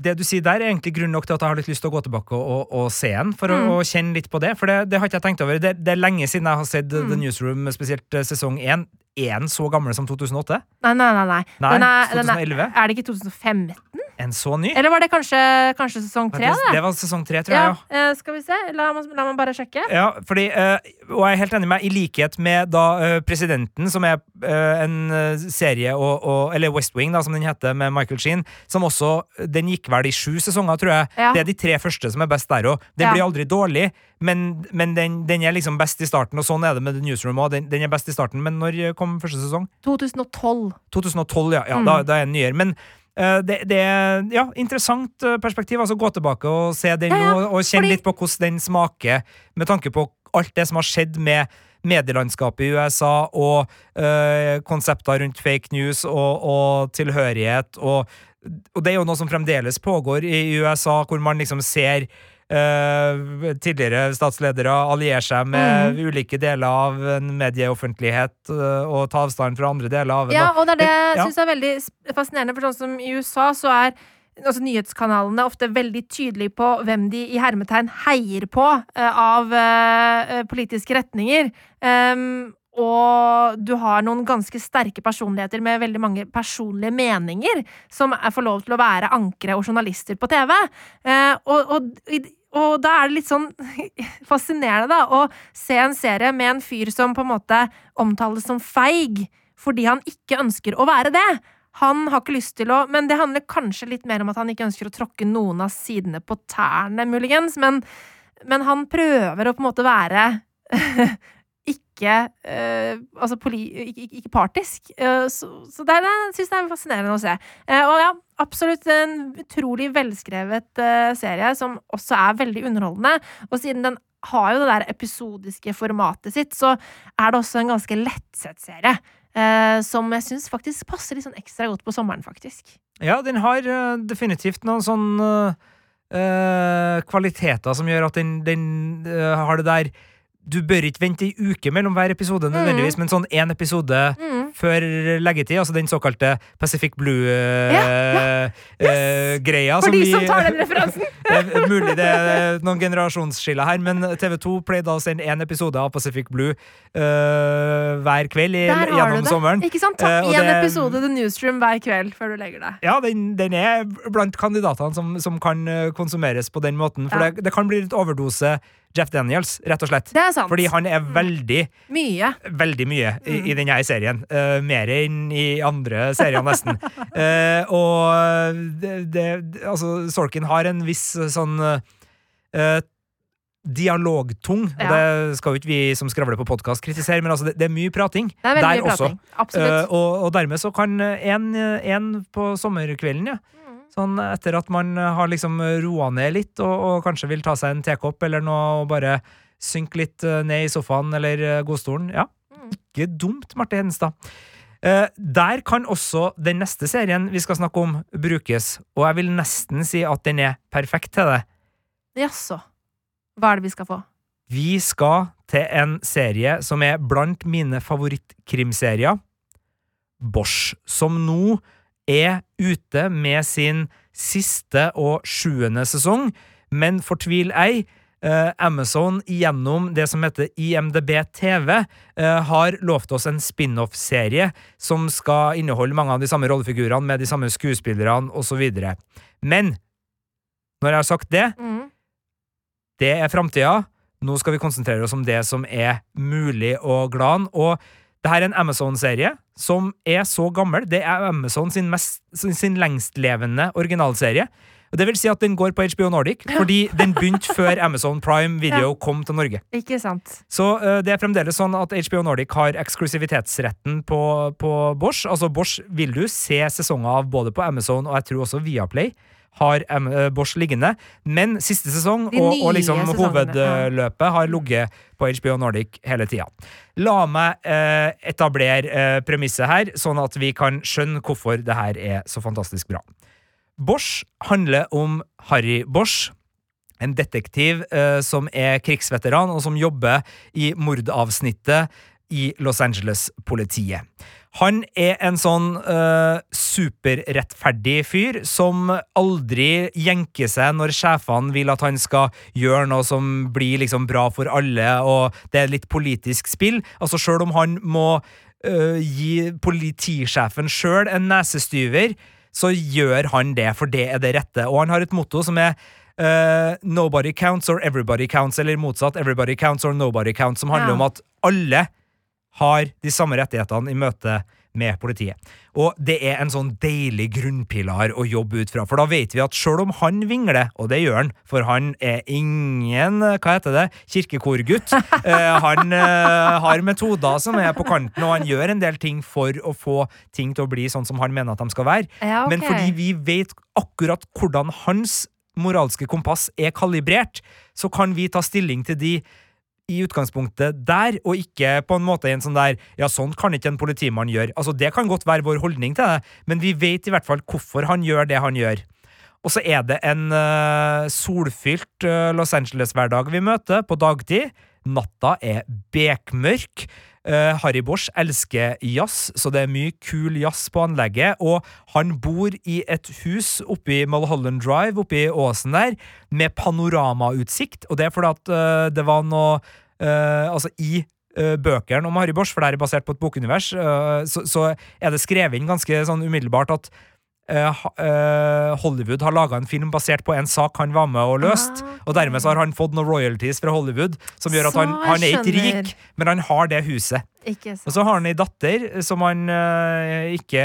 det du sier der, er egentlig grunn nok til at jeg har litt lyst til å gå tilbake og, og, og se den, for Mm. å, å kjenne litt på det. For det, det har ikke jeg tenkt over. Det, det er lenge siden jeg har sett Mm. The Newsroom, spesielt eh, sesong én. Er den så gammel som 2008? Nei, nei, nei. nei. Nei, den er, den er, er det ikke 2015? En så ny? Eller var det kanskje, kanskje sesong tre? det, det var sesong tre, tror jeg. Ja, Ja. eh, skal vi se. La la meg bare sjekke. Ja, fordi, uh, og jeg er helt enig med I likhet med da uh, Presidenten, som er en serie og, og, Eller West Wing, da, som den heter, med Michael Sheen. Som også Den gikk vel i sju sesonger, tror jeg. Ja. Det er de tre første som er best der òg. Den Ja. blir aldri dårlig, men, men den, den er liksom best i starten, og sånn er det med The Newsroom òg. Den, den er best i starten, men når eh, kom første sesong? 2012. 2012, ja. ja Mm. da, da er den nyere. Men uh, det, det er ja, interessant eh, perspektiv. altså Gå tilbake og se den Ja, ja, og, og kjenne fordi- litt på hvordan den smaker, med tanke på alt det som har skjedd med medielandskapet i USA, og øh, konsepter rundt fake news og, og tilhørighet. Og, og det er jo noe som fremdeles pågår i USA, hvor man liksom ser eh, tidligere statsledere allierer seg med ulike deler av en medieoffentlighet eh, og ta avstand fra andre deler av det. Ja, og det er det jeg Ja. synes er veldig fascinerende, for sånn som i USA så er altså nyhetskanalene ofte veldig tydelige på hvem de i hermetegn heier på uh, av uh, politiske retninger. Um, og du har noen ganske sterke personligheter med veldig mange personlige meninger, som får lov til å være ankere og journalister på TV. Uh, og, og, og da er det litt sånn fascinerende, da, å se en serie med en fyr som på en måte omtales som feig fordi han ikke ønsker å være det. Han har ikke lyst til å Men det handler kanskje litt mer om at han ikke ønsker å tråkke noen av sidene på tærne, muligens. Men, men han prøver å på en måte være ikke eh, Altså ikke, ikke- partisk. Eh, så, så det, det syns jeg er fascinerende å se. Eh, og ja, absolutt en utrolig velskrevet eh, serie som også er veldig underholdende. Og siden den har jo det der episodiske formatet sitt, så er det også en ganske lettsett serie. Eh, som jeg syns faktisk passer litt sånn ekstra godt på sommeren, faktisk. Ja, den har eh, definitivt noen sånn kvaliteter som gjør at den, den har det der Du bør ikke vente ei uke mellom hver episode, nødvendigvis, men sånn én episode Mm. før leggetid, altså den såkalte Pacific Blue-greia. Ja, For de som tar den referansen! Det er mulig det er noen generasjonsskiller her, men TV2 pleide å sende én episode av Pacific Blue uh, hver kveld i, gjennom sommeren. Ikke sant? Ta Eh, én uh, episode The Newsroom hver kveld før du legger deg. Ja, den, den er blant kandidatene som, som kan eh, konsumeres på den måten. For Ja. det, det kan bli litt overdose Jeff Daniels, rett og slett. Det er sant. Fordi han er veldig, Mye. veldig mye i, Mm. i denne serien. Uh, mer enn i andre serier, nesten. uh, og det, det, altså, Sorkin har en viss eh, sånn uh, dialogtung. Ja. Det skal jo ikke vi som skravler på podkast kritisere, men altså, det, det er mye prating Det er der mye også. prating. Absolutt. Eh, og, og dermed så kan En på sommerkvelden, ja. Mm. Sånn etter at man har liksom roa ned litt, og, og kanskje vil ta seg en tekopp eller noe, og bare synke litt eh, ned i sofaen eller eh, godstolen. Ja, Mm. ikke dumt, Marte Hedenstad. Eh, der kan også den neste serien vi skal snakke om, brukes, og jeg vil nesten si at den er perfekt til det. Jaså. Hva er det vi skal få? Vi skal til en serie som er blant mine favorittkrimserier. Bosch, som nå er ute med sin siste og sjuende sesong, men fortvil ei. eh, Amazon gjennom det som heter IMDb TV eh, har lovt oss en spin-off-serie som skal inneholde mange av de samme rollefigurene med de samme skuespillerne osv. Men når jeg har sagt det, Mm. det er framtida. Nå skal vi konsentrere oss om det som er mulig og glad. Og det her er en Amazon-serie som er så gammel. Det er Amazon sin, mest, sin, sin lengstlevende originalserie. Og Det vil si at den går på HBO Nordic, fordi den begynte før Amazon Prime Video kom til Norge. Ikke sant. Så uh, det er fremdeles sånn at HBO Nordic har eksklusivitetsretten på, på Bosch. Altså Bosch vil du se sesonger av både på Amazon og jeg tror også Viaplay har eh, Bosch liggende. Men siste sesong og, og liksom hovedløpet har ligget på HBO Nordic hele tida. La meg eh, etablere eh, premisset her, sånn at vi kan skjønne hvorfor det her er så fantastisk bra. Bosch handler om Harry Bosch, en detektiv eh, som er krigsveteran, og som jobber i mordavsnittet i Los Angeles-politiet. Han er en sånn uh, superrettferdig fyr som aldri jenker seg når sjefene vil at han skal gjøre noe som blir liksom bra for alle, og det er litt politisk spill. Altså Sjøl om han må uh, gi politisjefen sjøl en nesestyver, så gjør han det, for det er det rette. Og han har et motto som er Uh, nobody counts or everybody counts, eller motsatt. Everybody counts or nobody counts, som handler Ja. om at alle har de samme rettighetene i møte med politiet. Og det er en sånn deilig grunnpilar å jobbe ut fra, for da vet vi at sjøl om han vingler, og det gjør han, for han er ingen, hva heter det, kirkekorgutt, eh, han eh, har metoder som er på kanten, og han gjør en del ting for å få ting til å bli sånn som han mener at de skal være. Ja, okay. Men fordi vi vet akkurat hvordan hans moralske kompass er kalibrert, så kan vi ta stilling til de i utgangspunktet der, og ikke på en måte i en sånn der Ja, sånn kan ikke en politimann gjøre. Altså, det kan godt være vår holdning til det, men vi vet i hvert fall hvorfor han gjør det han gjør. Og så er det en uh, solfylt uh, Los Angeles-hverdag vi møter på dagtid. Natta er bekmørk. Eh, Harry Bosch elsker jazz, så det er mye kul jazz på anlegget. Og han bor i et hus oppi Mulholland Drive, oppi åsen der, med panoramautsikt. Og det er fordi at uh, det var noe uh, Altså, i bøkene om Harry Bosch, for det er basert på et bokunivers, så, så er det skrevet inn ganske sånn umiddelbart at Hollywood har laga en film basert på en sak han var med og løst. Ah, Og dermed så har han fått noen royalties fra Hollywood, som gjør at han, han er ikke rik, men han har det huset. Og så har han ei datter som han eh, ikke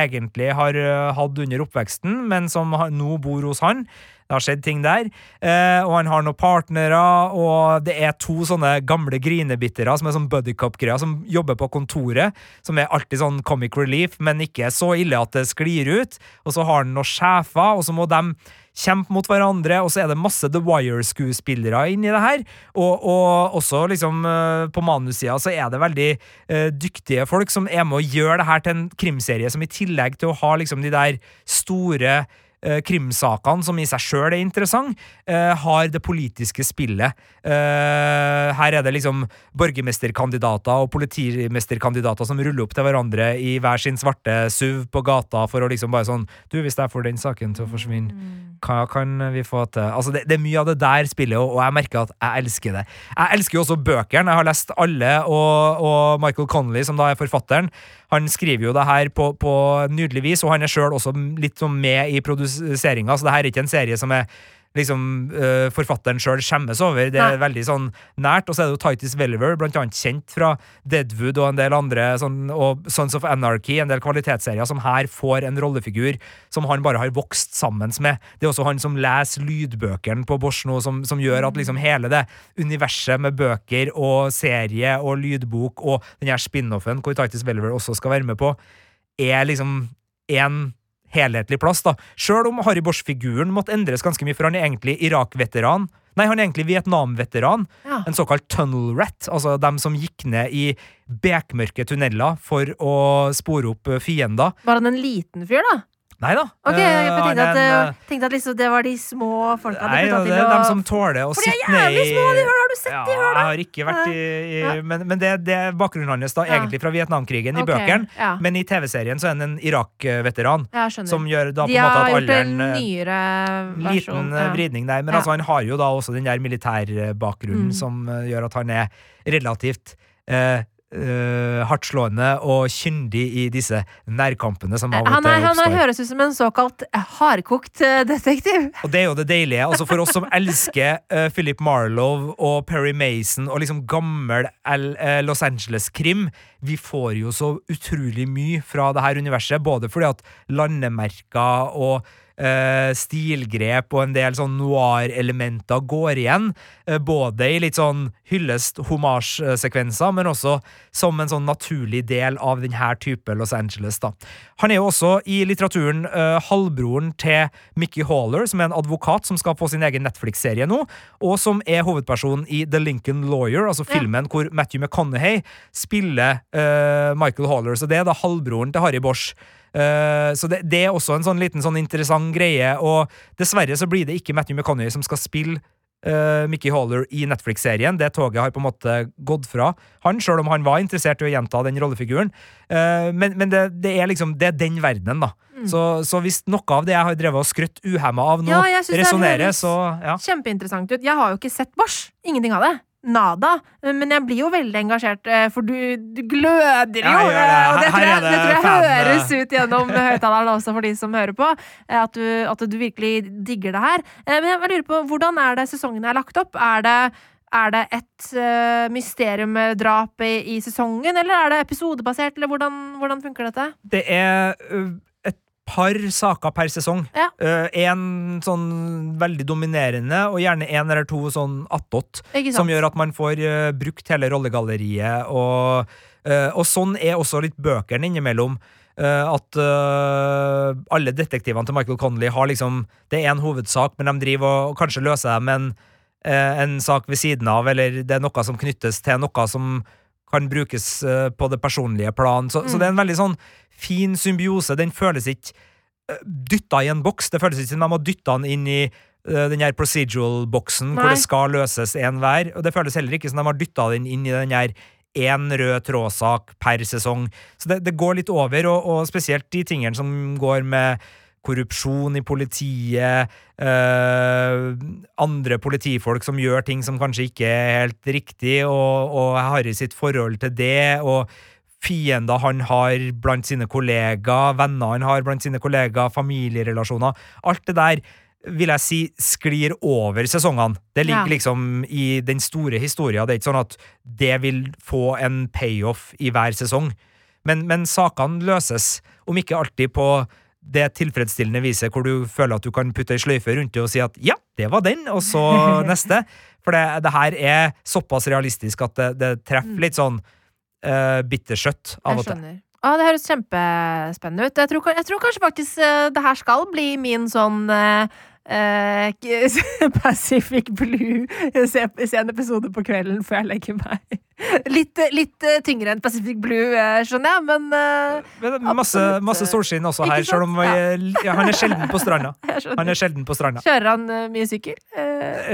egentlig har eh, hatt under oppveksten, men som nå bor hos han. Det har skjedd ting der. Eh, og han har noen partnere, og det er to sånne gamle grinebittere som er sånn buddycup-greier, som jobber på kontoret, som er alltid sånn comic relief, men ikke så ille at det sklir ut. Og så har han noen sjefer, og så må de kjempe mot hverandre, og så er det masse The Wire-skuespillere inni det her. Og, og også liksom eh, på manussida så er det veldig eh, dyktige folk som er med å gjøre det her til en krimserie som i tillegg til å ha liksom de der store krimsakene, som i seg sjøl er interessant, eh, har det politiske spillet. Eh, her er det liksom borgermesterkandidater og politimesterkandidater som ruller opp til hverandre i hver sin svarte SUV på gata for å liksom bare sånn Du, hvis jeg får den saken til å forsvinne, hva kan vi få til? Altså, det, det er mye av det der spillet, og, og jeg merker at jeg elsker det. Jeg elsker jo også bøkene. Jeg har lest alle, og, og Michael Connolly, som da er forfatteren, han skriver jo det her på, på nydelig vis, og han er sjøl også litt sånn med i produseringa, så det her er ikke en serie som er liksom uh, forfatteren sjøl skjemmes over. Det er Nei. veldig sånn nært. Og så er det jo Titus Welliver, blant annet kjent fra Deadwood og en del andre, sånn, og Sons of Anarchy, en del kvalitetsserier, som her får en rollefigur som han bare har vokst sammen med. Det er også han som leser lydbøkene på Bosch nå, som, som gjør at liksom hele det universet med bøker og serie og lydbok og den her spin-offen hvor Titus Welliver også skal være med på, er liksom en helhetlig plass, da. Sjøl om Harry Bosch-figuren måtte endres ganske mye, for han er egentlig Irak-veteran. Nei, han er egentlig Vietnam-veteran. Ja. En såkalt tunnel rat, altså dem som gikk ned i bekmørke tunneler for å spore opp fiender. Var han en liten fyr, da? Nei da. Ok, eh, jeg tenkte er at, en, eh, eh, tenkte at liksom det var de små folka Nei, de det er å dem som tåler å de sitte ned i små! De hører, har du sett ja, de hører, jeg har ikke vært i, i Ja. Men, men det, det er bakgrunnen hans, da, Ja. egentlig fra Vietnamkrigen i Ok, bøkene. Men i TV-serien så er han en Irak-veteran, som gjør da på en måte har at gjort en eh, nyere versjon. Liten vridning der, men altså han har jo da også den der militærbakgrunnen Mm. som eh, gjør at han er relativt eh, eh, hardtslående og kyndig i disse nærkampene som av og Han, oppstår. han høres ut som en såkalt hardkokt eh, detektiv. Og det er jo det deilige. Altså For oss som elsker uh, Philip Marlowe og Perry Mason og liksom gammel L eh, Los Angeles-krim, vi får jo så utrolig mye fra det her universet, både fordi at landemerker og eh, stilgrep og en del sånn noir-elementer går igjen, Uh, både i litt sånn hyllest-homasj-sekvenser, men også som en sånn naturlig del av denne type Los Angeles. da. Han er jo også i litteraturen uh, halvbroren til Mickey Haller, som er en advokat som skal få sin egen Netflix-serie nå, og som er hovedpersonen i The Lincoln Lawyer, altså Ja. filmen hvor Matthew McConaughey spiller Michael Haller. Så det er da halvbroren til Harry Bosch. Eh, så det, det er også en sånn liten sånn interessant greie, og dessverre så blir det ikke Matthew McConney som skal spille uh, Mickey Haller i Netflix-serien. Det toget har på en måte gått fra han, sjøl om han var interessert i å gjenta den rollefiguren. Uh, men, men det, det, er liksom Det er den verdenen, da. Mm. Så, så, hvis noe av det jeg har drevet og skrøtt uhemma av nå, ja, resonnerer, så ja. Kjempeinteressant ut. Jeg har jo ikke sett Bosch. Ingenting av det nada. Men jeg blir jo veldig engasjert, eh, for du, du gløder jo! Ja, det. Og det tror jeg, det tror jeg høres ut gjennom høyttaleren også for de som hører på. Eh, at du, at du, virkelig digger det her. Eh, men jeg lurer på, hvordan er det sesongen er lagt opp? Er det er det et uh, mysteriumdrap i, i, sesongen, eller er det episodebasert, eller hvordan, hvordan funker dette? Det er par saker per sesong. Ja. Uh, en sånn veldig dominerende, og gjerne en eller to sånn attåt. Som gjør at man får uh, brukt hele rollegalleriet. Og, uh, og, sånn er også litt bøkene innimellom. at alle detektivene til Michael Connolly har liksom Det er en hovedsak, men de driver og, og kanskje løser dem en, en sak ved siden av, eller det er noe som knyttes til noe som kan brukes på det personlige plan. Så, mm. så det er en veldig sånn fin symbiose. Den føles ikke uh, dytta i en boks. Det føles ikke som de har dytta den inn i uh, den her procedural-boksen hvor det skal løses en hver. Og det føles heller ikke som de har dytta den inn i den her én rød trådsak per sesong. Så det, det går litt over, og, og, spesielt de tingene som går med korrupsjon i politiet, øh, andre politifolk som gjør ting som kanskje ikke er helt riktig, og, og Harry sitt forhold til det, og fiender han har blant sine kollegaer, venner han har blant sine kollegaer, familierelasjoner. Alt det der vil jeg si sklir over sesongene. Det ligger ja. liksom i den store historien. Det er ikke sånn at det vil få en payoff i hver sesong. Men, men sakene løses, om ikke alltid på det tilfredsstillende viset hvor du føler at du kan putte ei sløyfe rundt det og si at ja, det var den, og så neste. For det, det her er såpass realistisk at det, det treffer mm. litt sånn uh, bittersøtt av og til. Ah, det høres kjempespennende ut. Jeg tror, jeg tror kanskje faktisk uh, det her skal bli min sånn uh, Pacific Blue. Se, se, en episode på kvelden før jeg legger meg. Litt, litt tyngre enn Pacific Blue, skjønner jeg, men, men masse, masse, solskinn også her, selv om ja, han er sjelden på stranda. Han er sjelden på stranda. Kjører han mye sykkel?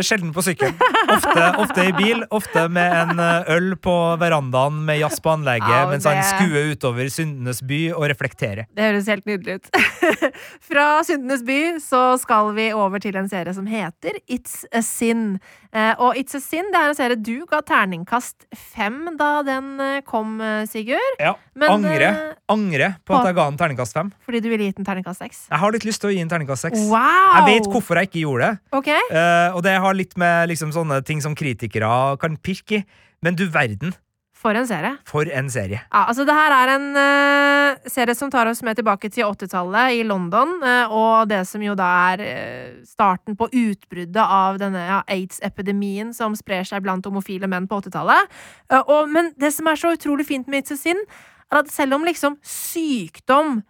Sjelden på sykkel. Ofte, ofte, i bil, ofte med en øl på verandaen med jazz på anlegget, ja, mens han skuer utover Syndenes by og reflekterer. Det høres helt nydelig ut. Fra Syndenes by så skal vi over til en serie som heter It's a Sin. Eh, og It's a Sin det er en serie du ga terningkast fem da den eh, kom, eh, Sigurd. Ja. Men, angre. Angre på, på at jeg ga den terningkast fem. Fordi du ville gitt den terningkast seks? Jeg har litt lyst til å gi den terningkast seks. Wow. Jeg vet hvorfor jeg ikke gjorde det. Okay. Uh, og det har litt med liksom, sånne ting som kritikere kan pirke i. Men du verden. For en serie. For en serie. Ja, altså Det her er en uh, serie som tar oss med tilbake til 80-tallet i London, uh, og det som jo da er uh, starten på utbruddet av denne ja, aids-epidemien som sprer seg blant homofile menn på 80-tallet. men det som er så utrolig fint med It's a Sin, er at selv om liksom sykdom,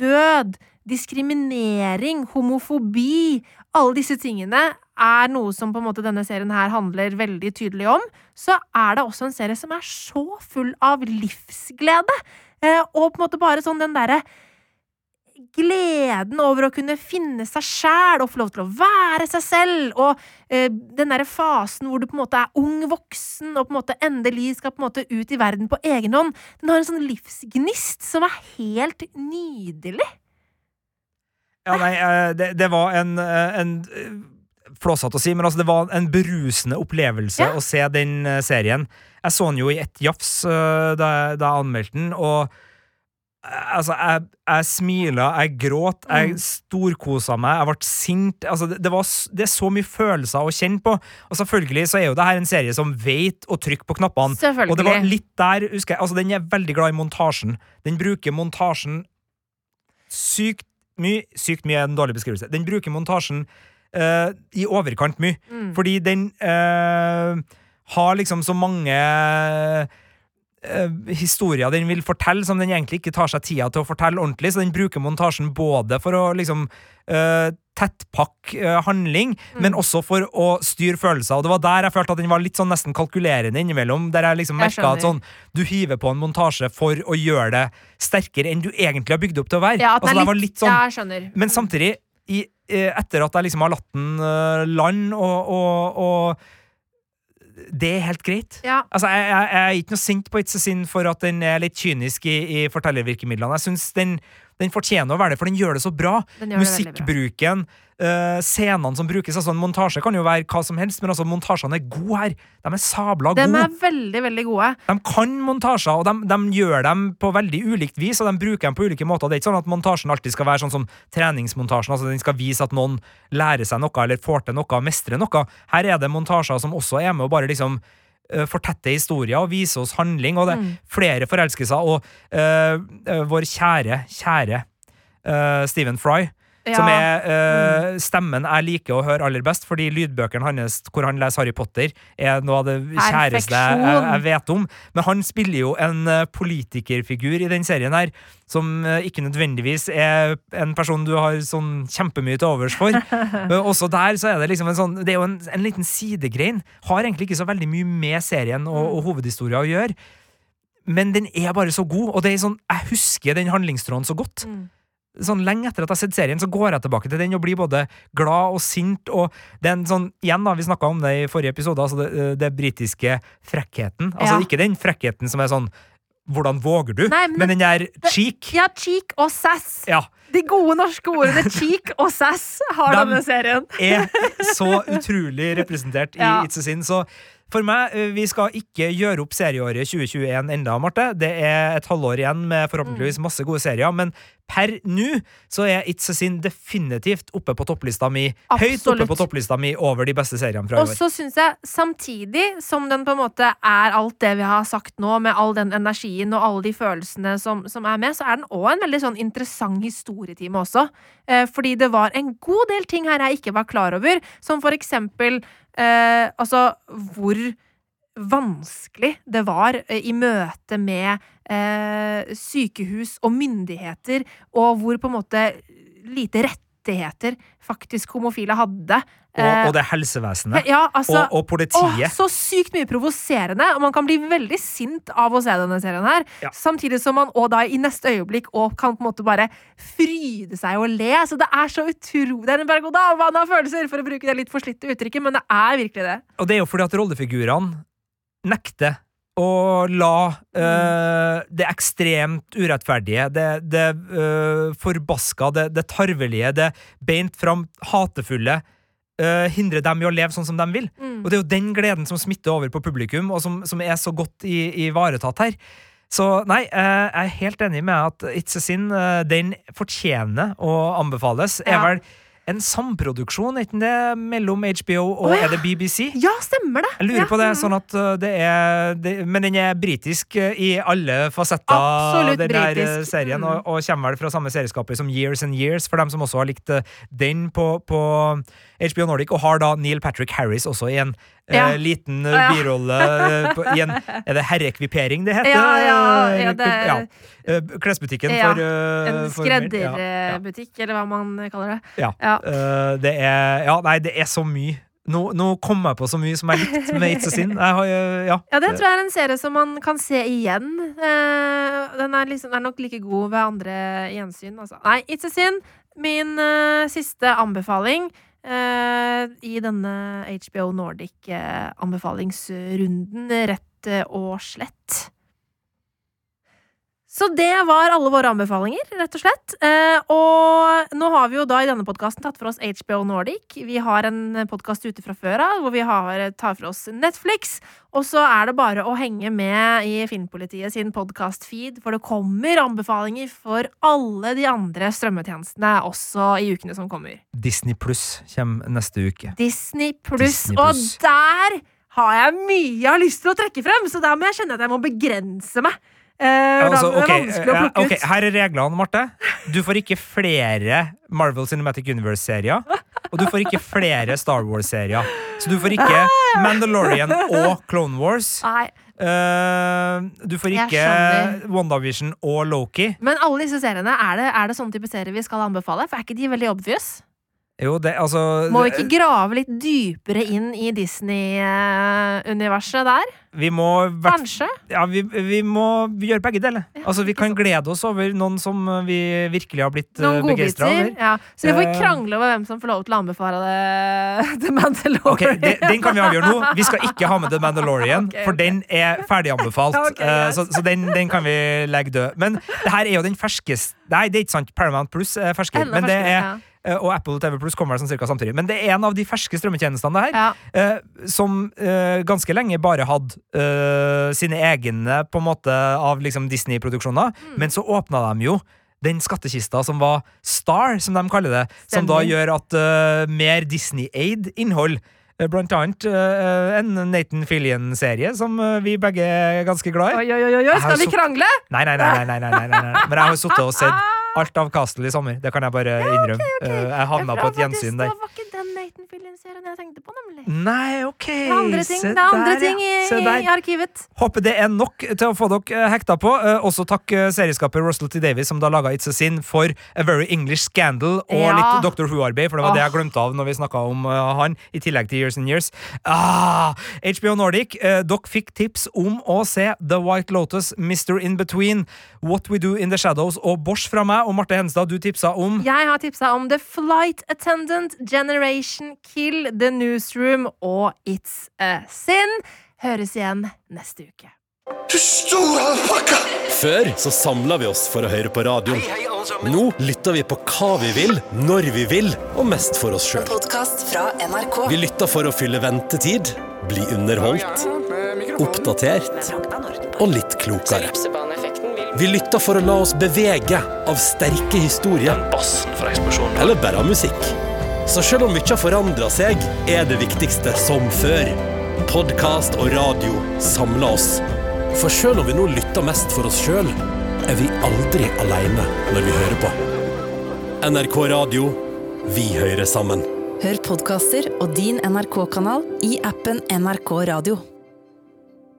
død, diskriminering, homofobi, alle disse tingene er noe som på en måte denne serien her handler veldig tydelig om, så er det også en serie som er så full av livsglede. Eh, og på en måte bare sånn den derre gleden over å kunne finne seg sjæl og få lov til å være seg selv, og eh, den derre fasen hvor du på en måte er ung voksen og på en måte endelig skal på en måte ut i verden på egen hånd, den har en sånn livsgnist som er helt nydelig. Ja, nei, eh, det, det var en, eh, en flåsete å si, men altså, det var en berusende opplevelse ja. å se den serien. Jeg så den jo i ett jafs da, da, jeg anmeldte den, og altså, jeg, jeg smila, jeg gråt, jeg mm. storkosa meg, jeg ble sint. Altså, det, det, var, det, er så mye følelser å kjenne på. Og selvfølgelig så er jo det her en serie som vet å trykke på knappene. Og det var litt der, husker jeg, altså, Den er veldig glad i montasjen. Den bruker montasjen sykt mye. Sykt mye er en dårlig beskrivelse. Den bruker montasjen uh, i overkant mye. Mm. Fordi den uh, har liksom så mange uh, historier den vil fortelle, som den egentlig ikke tar seg tida til å fortelle ordentlig. Så den bruker montasjen både for å liksom uh, tettpakke uh, handling, Mm. men også for å styre følelser. Og det var der jeg følte at den var litt sånn nesten kalkulerende innimellom. Der jeg liksom merka at sånn, du hiver på en montasje for å gjøre det sterkere enn du egentlig har bygd opp til å være. Ja, altså, er litt, litt sånn ja, jeg skjønner. men samtidig, i, eh, etter at jeg liksom har latt den uh, land, og, og, og Det er helt greit. Ja. Altså, jeg, jeg, jeg er ikke noe sint på It's a Sin for at den er litt kynisk i, i fortellervirkemidlene. Jeg syns den, den fortjener å være det, for den gjør det så bra. Musikkbruken, uh, scenene som brukes. Altså, en montasje kan jo være hva som helst, men altså, montasjene er gode her. De er sabla gode. De er veldig, veldig gode. De kan montasjer, og de, de gjør dem på veldig ulikt vis, og de bruker dem på ulike måter. Det er ikke sånn at montasjen alltid skal være sånn som treningsmontasjen, altså den skal vise at noen lærer seg noe, eller får til noe, mestrer noe. Her er det montasjer som også er med og bare liksom eh, fortette historier og vise oss handling, og det er flere forelskelser, og eh, vår kjære, kjære uh, Stephen Fry, Ja. som er uh, stemmen jeg liker å høre aller best, fordi lydbøkene hans hvor han leser Harry Potter, er noe av det kjæreste jeg, jeg, vet om. Men han spiller jo en eh, politikerfigur i den serien her, som eh, ikke nødvendigvis er en person du har sånn kjempemye til overs for. Men også der så er det liksom en sånn Det er jo en, en liten sidegrein. Har egentlig ikke så veldig mye med serien og, og hovedhistoria å gjøre. Men den er bare så god, og det er sånn, jeg husker den handlingstråden så godt Mm. Sånn lenge etter at jeg har sett serien, så går jeg tilbake til den og blir både glad og sint. Og det er en sånn, igjen da, Vi snakka om det i forrige episode, altså det, det britiske frekkheten. Altså Ja. Ikke den frekkheten som er sånn Hvordan våger du? Nei, men men den der cheek. Ja, cheek og sass. Ja. De gode norske ordene cheek og sass har denne serien. er så utrolig representert i Ja. It's a Sin. Så for meg, eh, vi skal ikke gjøre opp serieåret 2021 enda, Marte. Det er et halvår igjen med Mm. forhåpentligvis masse gode serier. Men per nå så er It's a Sin definitivt oppe på topplista mi. Høyt oppe på topplista mi over de beste seriene fra i år. Og så syns jeg, samtidig som den på en måte er alt det vi har sagt nå, med all den energien og alle de følelsene som, som er med, så er den òg en veldig sånn interessant historietime også. Eh, fordi det var en god del ting her jeg ikke var klar over, som for eksempel eh, altså hvor vanskelig det var eh, i møte med eh, sykehus og myndigheter, og hvor på en måte lite rettigheter faktisk homofile hadde. Og, og det helsevesenet. Ja, altså Og, og politiet. Å, så sykt mye provoserende, og man kan bli veldig sint av å se denne serien her. Ja. Samtidig som man og da i neste øyeblikk og kan på en måte bare fryde seg og le. Så det er så utrolig Det er en berg-og-dal-bane av følelser, for å bruke det litt forslitte uttrykket, men det er virkelig det. Og det er jo fordi at rollefigurene nekter å la øh, det ekstremt urettferdige, det, det øh, forbaska, det, det tarvelige, det beint fram hatefulle øh, hindre dem i å leve sånn som de vil. Mm. Og det er jo den gleden som smitter over på publikum, og som, som er så godt ivaretatt her. Så nei, eh, jeg er helt enig med at It's a Sin eh, den fortjener å anbefales. Er vel en samproduksjon, er ikke det, mellom HBO og oh, ja. er det BBC? Ja, stemmer det! Jeg lurer ja. på det, sånn at uh, det er det, Men den er britisk uh, i alle fasetter, Absolutt den der uh, britisk. serien, Mm. og, og kommer vel fra samme serieskaper som Years and Years, for dem som også har likt den på, på HBO Nordic, og har da Neil Patrick Harris også i en uh, Eh, liten uh, Ja. birolle uh, i en Er det herrekvipering det heter? Ja, ja, Uh, ja, det ja. Uh, Klesbutikken Ja, for uh, En. Ja, ja. skredderbutikk, eller hva man kaller det. Ja. Ja. Eh, det er Ja, nei, det er så mye. Nå, nå kom jeg på så mye som jeg likte med It's a Sin. Har, eh, ja. Ja, det tror jeg er en serie som man kan se igjen. Eh, den er, liksom, er nok like god ved andre gjensyn. Altså. Nei, It's a Sin. Min uh, siste anbefaling eh, i denne HBO Nordic-anbefalingsrunden, rett eh, og slett. Så det var alle våre anbefalinger, rett og slett. Eh, og nå har vi jo da i denne podkasten tatt for oss HBO Nordic. Vi har en podkast ute fra før av hvor vi har, tar for oss Netflix. Og så er det bare å henge med i Filmpolitiet sin podkast-feed, for det kommer anbefalinger for alle de andre strømmetjenestene også i ukene som kommer. Disney Pluss kommer neste uke. Disney pluss, og der har jeg mye jeg har lyst til å trekke frem, så der må jeg kjenne at jeg må begrense meg. Eh, Altså, blir det ok, vanskelig å eh, plukke ok, ut. Her er reglene, Marte. Du får ikke flere Marvel Cinematic Universe-serier. Og du får ikke flere Star Wars-serier. Så du får ikke Mandalorian og Clone Wars. Nei, Uh, du får ikke. WandaVision og Loki. Men alle disse seriene, er det, er det sånne type serier vi skal anbefale? For er ikke de veldig obvious? Jo, det, altså Må vi ikke grave litt dypere inn i Disney-universet der? Vi må Kanskje? Ja, vi, vi må gjøre begge deler. Ja, altså, vi kan glede oss over noen som vi virkelig har blitt Noen begeistra over. Ja. Så vi får ikke krangle over hvem som får lov til å anbefale det The Mandalorian. Okay, det, Den kan vi avgjøre nå. Vi skal ikke ha med The Mandalorian, okay, okay. for den er ferdig anbefalt. okay, yes. så så den, den kan vi legge død. Men det her er jo den ferskeste Nei, det er ikke sant. Paramount Plus er ferskere. Men det er, eh, og Apple TV Plus kommer sånn cirka samtidig. Men det er en av de ferske strømmetjenestene, det her. Ja. eh, som eh, ganske lenge bare hadde uh, sine egne på en måte av liksom Disney-produksjoner, mm. men så åpna de jo den skattkista som var Star, som de kaller det, Stemmer. som da gjør at uh, mer Disney-aid innhold eh, Blant annet uh, en Nathan Fillian-serie som uh, vi begge er ganske glad i. Oi, oi, oi, oi. Skal vi krangle? Nei nei nei, nei, nei, nei. nei, Men jeg har sittet og sett alt av Castle i sommer. Det kan jeg bare innrømme. Ja, okay, okay. Jeg havna på et gjensyn der. Var ikke det den Nathan Fillion-serien jeg tenkte på, nemlig. Nei, OK. Det er andre ting, er andre der, ting i, ja. I arkivet. Håper det er nok til å få dere eh, hekta på. Eh, også takk eh, serieskaper Russell T. Davies, som da laga It's a Sin for A Very English Scandal og Ja. litt Dr. Who-arbeid, for det var det jeg glemte av når vi snakka om han, i tillegg til Years and Years. Ah, HBO Nordic, dere fikk tips om å se The White Lotus, Mr. In Between, What We Do In The Shadows og Bosch fra meg, og Marte Henstad, du tipsa om Jeg har tipsa om The Flight Attendant, Generation Kill, The Newsroom og It's a Sin. Høres igjen neste uke. Du store alpakka! Før så samla vi oss for å høre på radioen. Nå lytter vi på hva vi vil, når vi vil, og mest for oss sjøl. Podkast fra NRK. Vi lytter for å fylle ventetid, bli underholdt, oppdatert og litt klokere. Vi lytter for å la oss bevege av sterke historier. Eller bare av musikk. Så selv om mye har forandra seg, er det viktigste som før. Podkast og radio samler oss. For selv om vi nå lytter mest for oss sjøl, er vi aldri aleine når vi hører på. NRK Radio vi hører sammen. Hør podkaster og din NRK-kanal i appen NRK Radio.